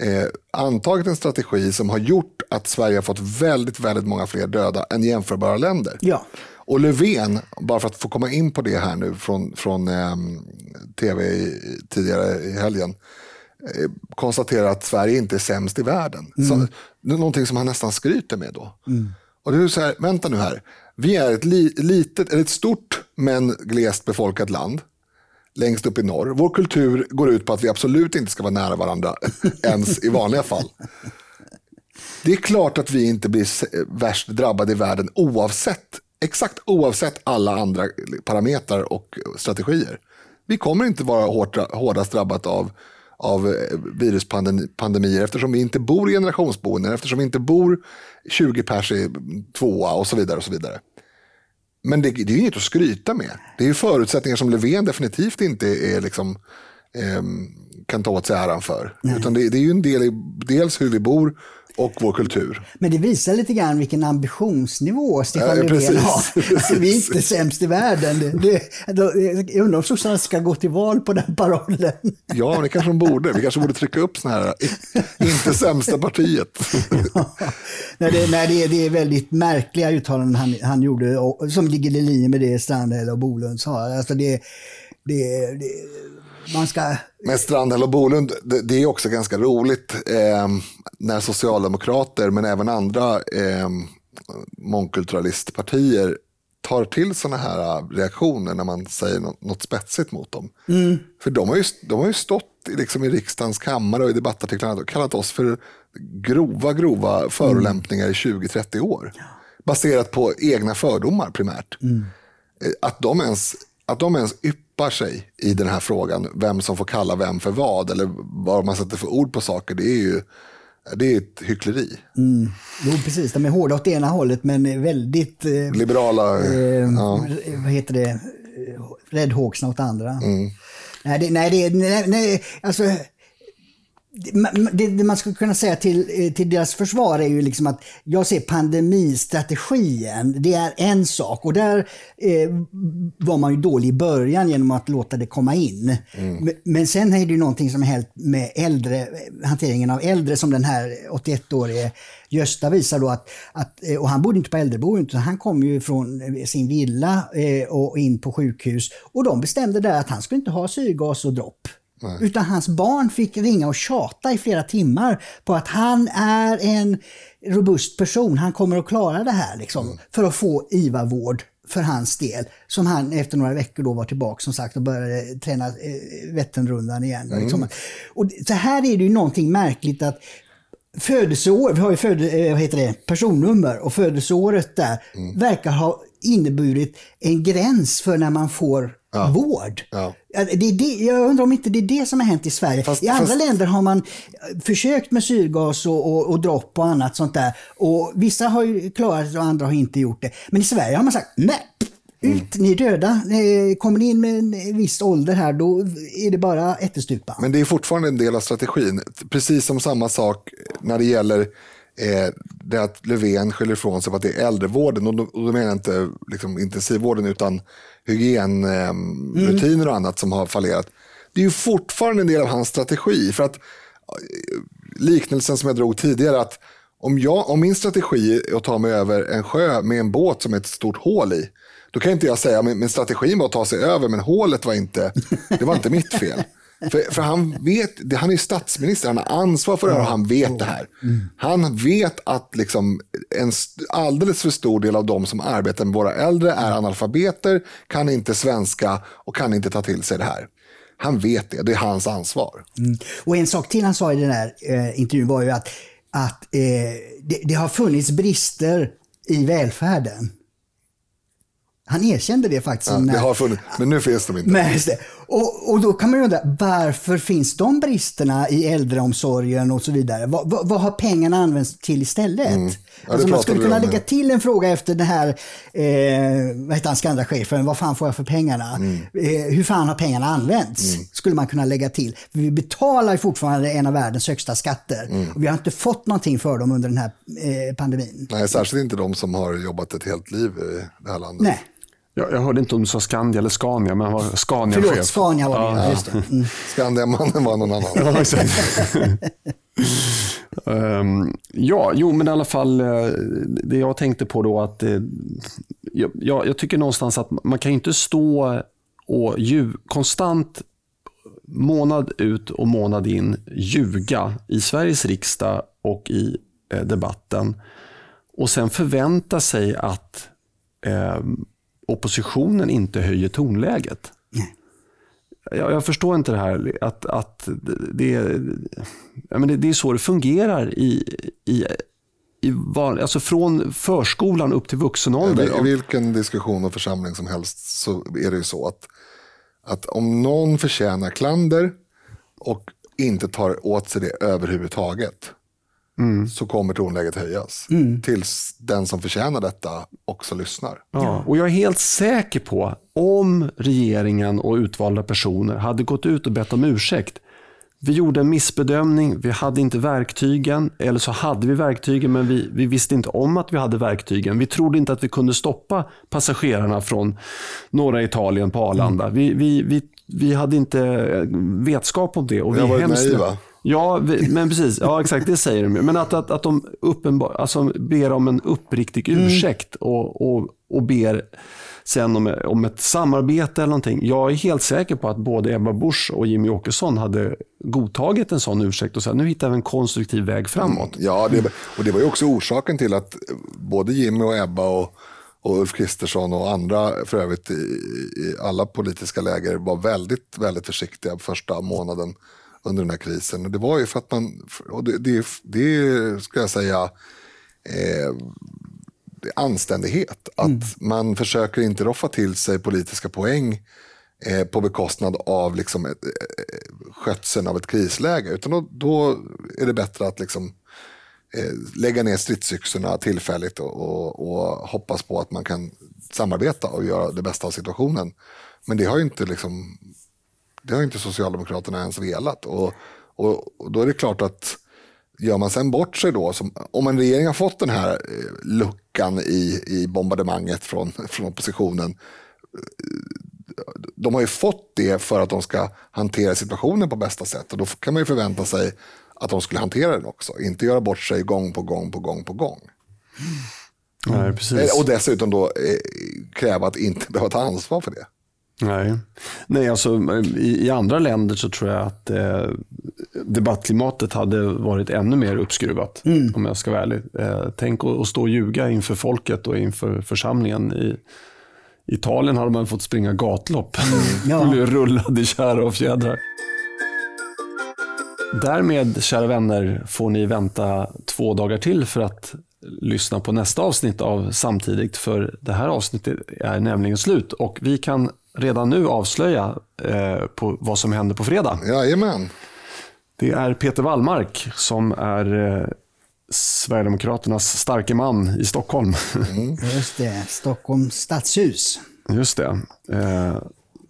eh, antagit en strategi som har gjort att Sverige har fått väldigt, väldigt många fler döda än jämförbara länder. Ja. Och Löfven, bara för att få komma in på det här nu från, från ehm, tv tidigare i helgen, eh, konstaterar att Sverige inte är sämst i världen. Så, det är någonting som han nästan skryter med då. Och det är så här, vänta nu här, vi är ett li, litet, eller ett stort men glest befolkat land längst upp i norr. Vår kultur går ut på att vi absolut inte ska vara nära varandra ens i vanliga fall. Det är klart att vi inte blir värst drabbade i världen oavsett, exakt oavsett alla andra parametrar och strategier. Vi kommer inte vara hårt, hårdast drabbat av, av eh, viruspandemier eftersom vi inte bor i generationsboenden, eftersom vi inte bor 20 pers i tvåa och så vidare. och så vidare. Men det, det är ju inget att skryta med. Det är ju förutsättningar som Löfven definitivt inte är liksom, eh, kan ta åt sig äran för. Utan det, det, är ju en del i dels hur vi bor och vår kultur. Men det visar lite grann vilken ambitionsnivå Stefan ja, Löfven har. vi är inte sämst i världen. Det, det, jag undrar om sossarna ska gå till val på den parollen. Ja, det kanske de borde. Vi kanske borde trycka upp sådana här, inte sämsta partiet. ja. nej, det, nej, det, är, det är väldigt märkliga uttalanden han, han gjorde, och, som ligger i linje med det Strandhäll och Bolund sa. Alltså det, det, det man ska... Men Strandhäll och Bolund, det, det är också ganska roligt eh, när socialdemokrater, men även andra eh, mångkulturalistpartier tar till sådana här reaktioner när man säger något, något spetsigt mot dem. Mm. För de har ju, de har ju stått liksom i riksdagens kammare och i debattartiklarna och kallat oss för grova, grova förolämpningar mm. i 20-30 år. Baserat på egna fördomar primärt. Mm. Att de ens, att de ens yppar sig i den här frågan, vem som får kalla vem för vad eller vad man sätter för ord på saker, det är ju det är ett hyckleri. Mm. Jo, precis. De är hårda åt ena hållet, men väldigt... Eh, Liberala. Eh, ja. Vad heter det? Räddhågsna åt andra. Mm. Nej, det, nej, det, nej, nej, alltså det, det, man skulle kunna säga till, eh, till deras försvar är ju liksom att jag ser pandemistrategin, det är en sak och där eh, var man ju dålig i början genom att låta det komma in. Mm. Men, sen är det ju någonting som helt med äldre, hanteringen av äldre som den här 81-årige Gösta visar då att, att, eh, och han bodde inte på äldreboende utan han kom ju från sin villa eh, och in på sjukhus och de bestämde där att han skulle inte ha syrgas och dropp. Nej. Utan hans barn fick ringa och tjata i flera timmar på att han är en robust person, han kommer att klara det här liksom, mm. för att få IVA-vård för hans del. Som han efter några veckor då var tillbaka som sagt och började träna eh, Vätternrundan igen. Mm. Liksom. Och så här är det ju någonting märkligt att födelseår, vi har ju föde, eh, vad heter det, personnummer och födelseåret där mm. verkar ha inneburit en gräns för när man får ja. vård. Ja. Det är det, jag undrar om inte det är det som har hänt i Sverige. Fast, I andra fast... länder har man försökt med syrgas och, och, och dropp och annat sånt där. Och Vissa har ju klarat det och andra har inte gjort det. Men i Sverige har man sagt nej. Ut, mm. ni är döda. Kommer ni in med en viss ålder här, då är det bara ättestupa. Men det är fortfarande en del av strategin. Precis som samma sak när det gäller eh, det att Löfven skyller ifrån sig på att det är äldrevården. Och då, och då menar jag inte liksom, intensivvården utan hygienrutiner mm. och annat som har fallerat. Det är ju fortfarande en del av hans strategi. För att eh, liknelsen som jag drog tidigare, att om, jag, om min strategi är att ta mig över en sjö med en båt som är ett stort hål i, då kan inte jag säga att min strategi var att ta sig över, men hålet var inte, det var inte mitt fel. För, för, han vet, han är statsminister, han har ansvar för det här och han vet det här. Han vet att liksom en alldeles för stor del av de som arbetar med våra äldre är analfabeter, kan inte svenska och kan inte ta till sig det här. Han vet det, det är hans ansvar. Mm. Och en sak till han sa i den här eh, intervjun var ju att, att eh, det, det har funnits brister i välfärden. Han erkände det faktiskt. Ja, det har funnits, men nu finns de inte. Men, och, och då kan man ju undra, varför finns de bristerna i äldreomsorgen och så vidare? Vad, vad, vad har pengarna använts till istället? Mm. Ja, alltså man skulle kunna lägga till en fråga efter den här, eh, vad heter han, Skandra-chefen, vad fan får jag för pengarna? Mm. Eh, hur fan har pengarna använts? Mm. Skulle man kunna lägga till. För vi betalar fortfarande en av världens högsta skatter. Mm. Och vi har inte fått någonting för dem under den här eh, pandemin. Nej, särskilt inte de som har jobbat ett helt liv i det här landet. Nej. Jag, jag hörde inte om du sa Skandia eller Scania, men var Scania-chef. Förlåt, Scania var det. Ja. Just det. Mm. Skandiamannen var någon annan. Ja, exakt. um, ja, jo, men i alla fall, eh, det jag tänkte på då att eh, jag, jag, tycker någonstans att man kan inte stå och ljuv, konstant månad ut och månad in ljuga i Sveriges riksdag och i eh, debatten och sen förvänta sig att eh, oppositionen inte höjer tonläget. Nej. Jag, jag, förstår inte det här att, att det, jag menar, det är så det fungerar i, i, i var, alltså från förskolan upp till vuxen ålder. I vilken diskussion och församling som helst så är det ju så att, att om någon förtjänar klander och inte tar åt sig det överhuvudtaget mm. så kommer tonläget höjas. Mm. Tills den som förtjänar detta också lyssnar. Ja. Och jag är helt säker på, om regeringen och utvalda personer hade gått ut och bett om ursäkt. Vi gjorde en missbedömning, vi hade inte verktygen, eller så hade vi verktygen men vi, vi visste inte om att vi hade verktygen. Vi trodde inte att vi kunde stoppa passagerarna från norra Italien på Arlanda. Mm. Vi, vi, vi, vi hade inte vetskap om det. Och vi har varit naiva. Ja, men precis. Ja, exakt. Det säger de. Men att, att, att de uppenbar, alltså ber om en uppriktig mm. ursäkt och, och, och ber sen om, om ett samarbete eller någonting. Jag är helt säker på att både Ebba Busch och Jimmy Åkesson hade godtagit en sån ursäkt och sagt nu hittar vi en konstruktiv väg framåt. Mm, ja, det, och det var ju också orsaken till att både Jimmy och Ebba och, och Ulf Kristersson och andra för övrigt i, i alla politiska läger var väldigt, väldigt försiktiga första månaden under den här krisen. Det var ju för att man, och det, det, det ska jag säga, eh, anständighet. Att mm. man försöker inte roffa till sig politiska poäng eh, på bekostnad av liksom, ett, eh, skötseln av ett krisläge. Utan då, då är det bättre att liksom, eh, lägga ner stridsyxorna tillfälligt och, och, och, hoppas på att man kan samarbeta och göra det bästa av situationen. Men det har inte liksom det har inte Socialdemokraterna ens velat. Och, och, och, då är det klart att gör man sen bort sig då, som, om en regering har fått den här eh, luckan i, i bombardemanget från, från oppositionen, eh, de har ju fått det för att de ska hantera situationen på bästa sätt och då kan man ju förvänta sig att de skulle hantera den också, inte göra bort sig gång på gång på gång på gång. Nej, precis. Eh, och dessutom då kräva att inte behöva ta ansvar för det. Nej, Nej alltså, i, i, andra länder så tror jag att eh, debattklimatet hade varit ännu mer uppskruvat. Mm. Om jag ska vara ärlig. Eh, tänk att stå och ljuga inför folket och inför församlingen. I Italien hade man fått springa gatlopp. Mm. Ja. Blev rullad i kära och fjädrar. Därmed, kära vänner, får ni vänta två dagar till för att lyssna på nästa avsnitt av Samtidigt. För det här avsnittet är nämligen slut och vi kan redan nu avslöja eh, på vad som händer på fredag. Jajamän. Det är Peter Wallmark som är eh, Sverigedemokraternas starke man i Stockholm. Mm. Just det, Stockholms stadshus. Just det. Eh,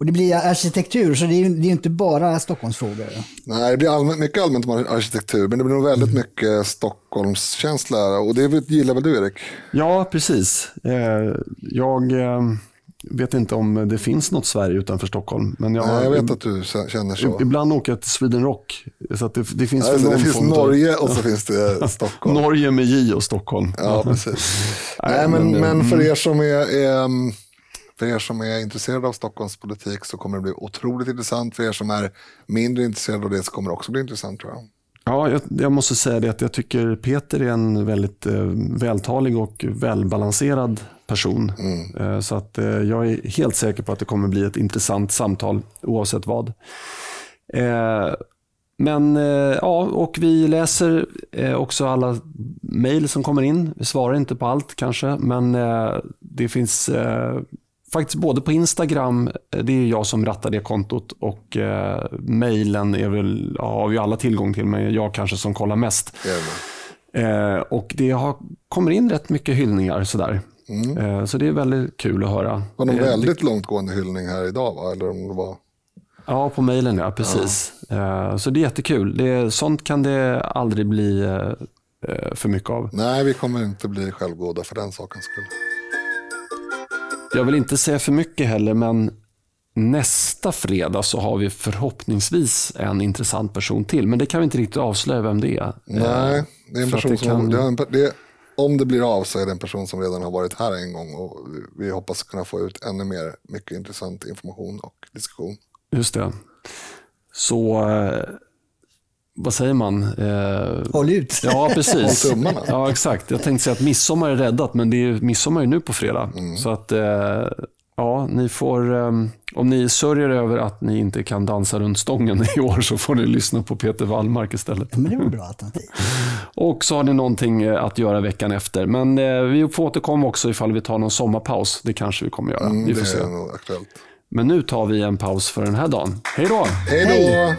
och det blir arkitektur, så det är ju det är inte bara Stockholmsfrågor. Nej, det blir allmänt, mycket allmänt om arkitektur, men det blir nog väldigt mycket Stockholmskänsla. Och det gillar väl du, Erik? Ja, precis. Eh, jag eh, vet inte om det finns något Sverige utanför Stockholm. Men jag, Nej, jag vet att du känner så. Ibland åker jag till Sweden Rock. Så det, det, finns, alltså, det finns Norge och så finns det Stockholm. Norge med J och Stockholm. Ja, precis. Nej, men, men för er som är, är för er som är intresserade av Stockholms politik så kommer det bli otroligt intressant. För er som är mindre intresserade av det så kommer det också bli intressant tror jag. Ja, jag, jag måste säga det att jag tycker Peter är en väldigt eh, vältalig och välbalanserad person. Mm. Eh, så att eh, jag är helt säker på att det kommer bli ett intressant samtal oavsett vad. Eh, men eh, ja, och vi läser eh, också alla mejl som kommer in. Vi svarar inte på allt kanske, men det finns faktiskt både på Instagram, eh, det är jag som rattar det kontot och eh, mejlen ja, har vi alla tillgång till, men jag kanske som kollar mest. Eh, och det har, kommer in rätt mycket hyllningar sådär. Mm. Eh, så det är väldigt kul att höra. Var det en väldigt det, långtgående hyllning här idag? Va? Eller om det var... Ja, på mejlen ja, precis. Ja. Eh, så det är jättekul. Det, sånt kan det aldrig bli eh, för mycket av. Nej, vi kommer inte bli självgoda för den sakens skull. Jag vill inte säga för mycket heller, men nästa fredag så har vi förhoppningsvis en intressant person till. Men det kan vi inte riktigt avslöja vem det är. Nej, det är en person som... Kan... Det en, det, om det blir av så är det en person som redan har varit här en gång och vi hoppas kunna få ut ännu mer mycket intressant information och diskussion. Just det. Så eh, vad säger man? Eh, Håll ut. Ja, precis. ja, exakt. Jag tänkte säga att midsommar är räddat, men det är, midsommar är nu på fredag. Mm. Så att, eh, ja, ni får, eh, om ni sörjer över att ni inte kan dansa runt stången i år så får ni lyssna på Peter Wallmark istället. Men det var bra alternativ. Och så har ni någonting eh, att göra veckan efter. Men eh, vi får återkomma också ifall vi tar någon sommarpaus. Det kanske vi kommer göra. Mm, vi får det se. är nog aktuellt. Men nu tar vi en paus för den här dagen. Hej då! Hej då!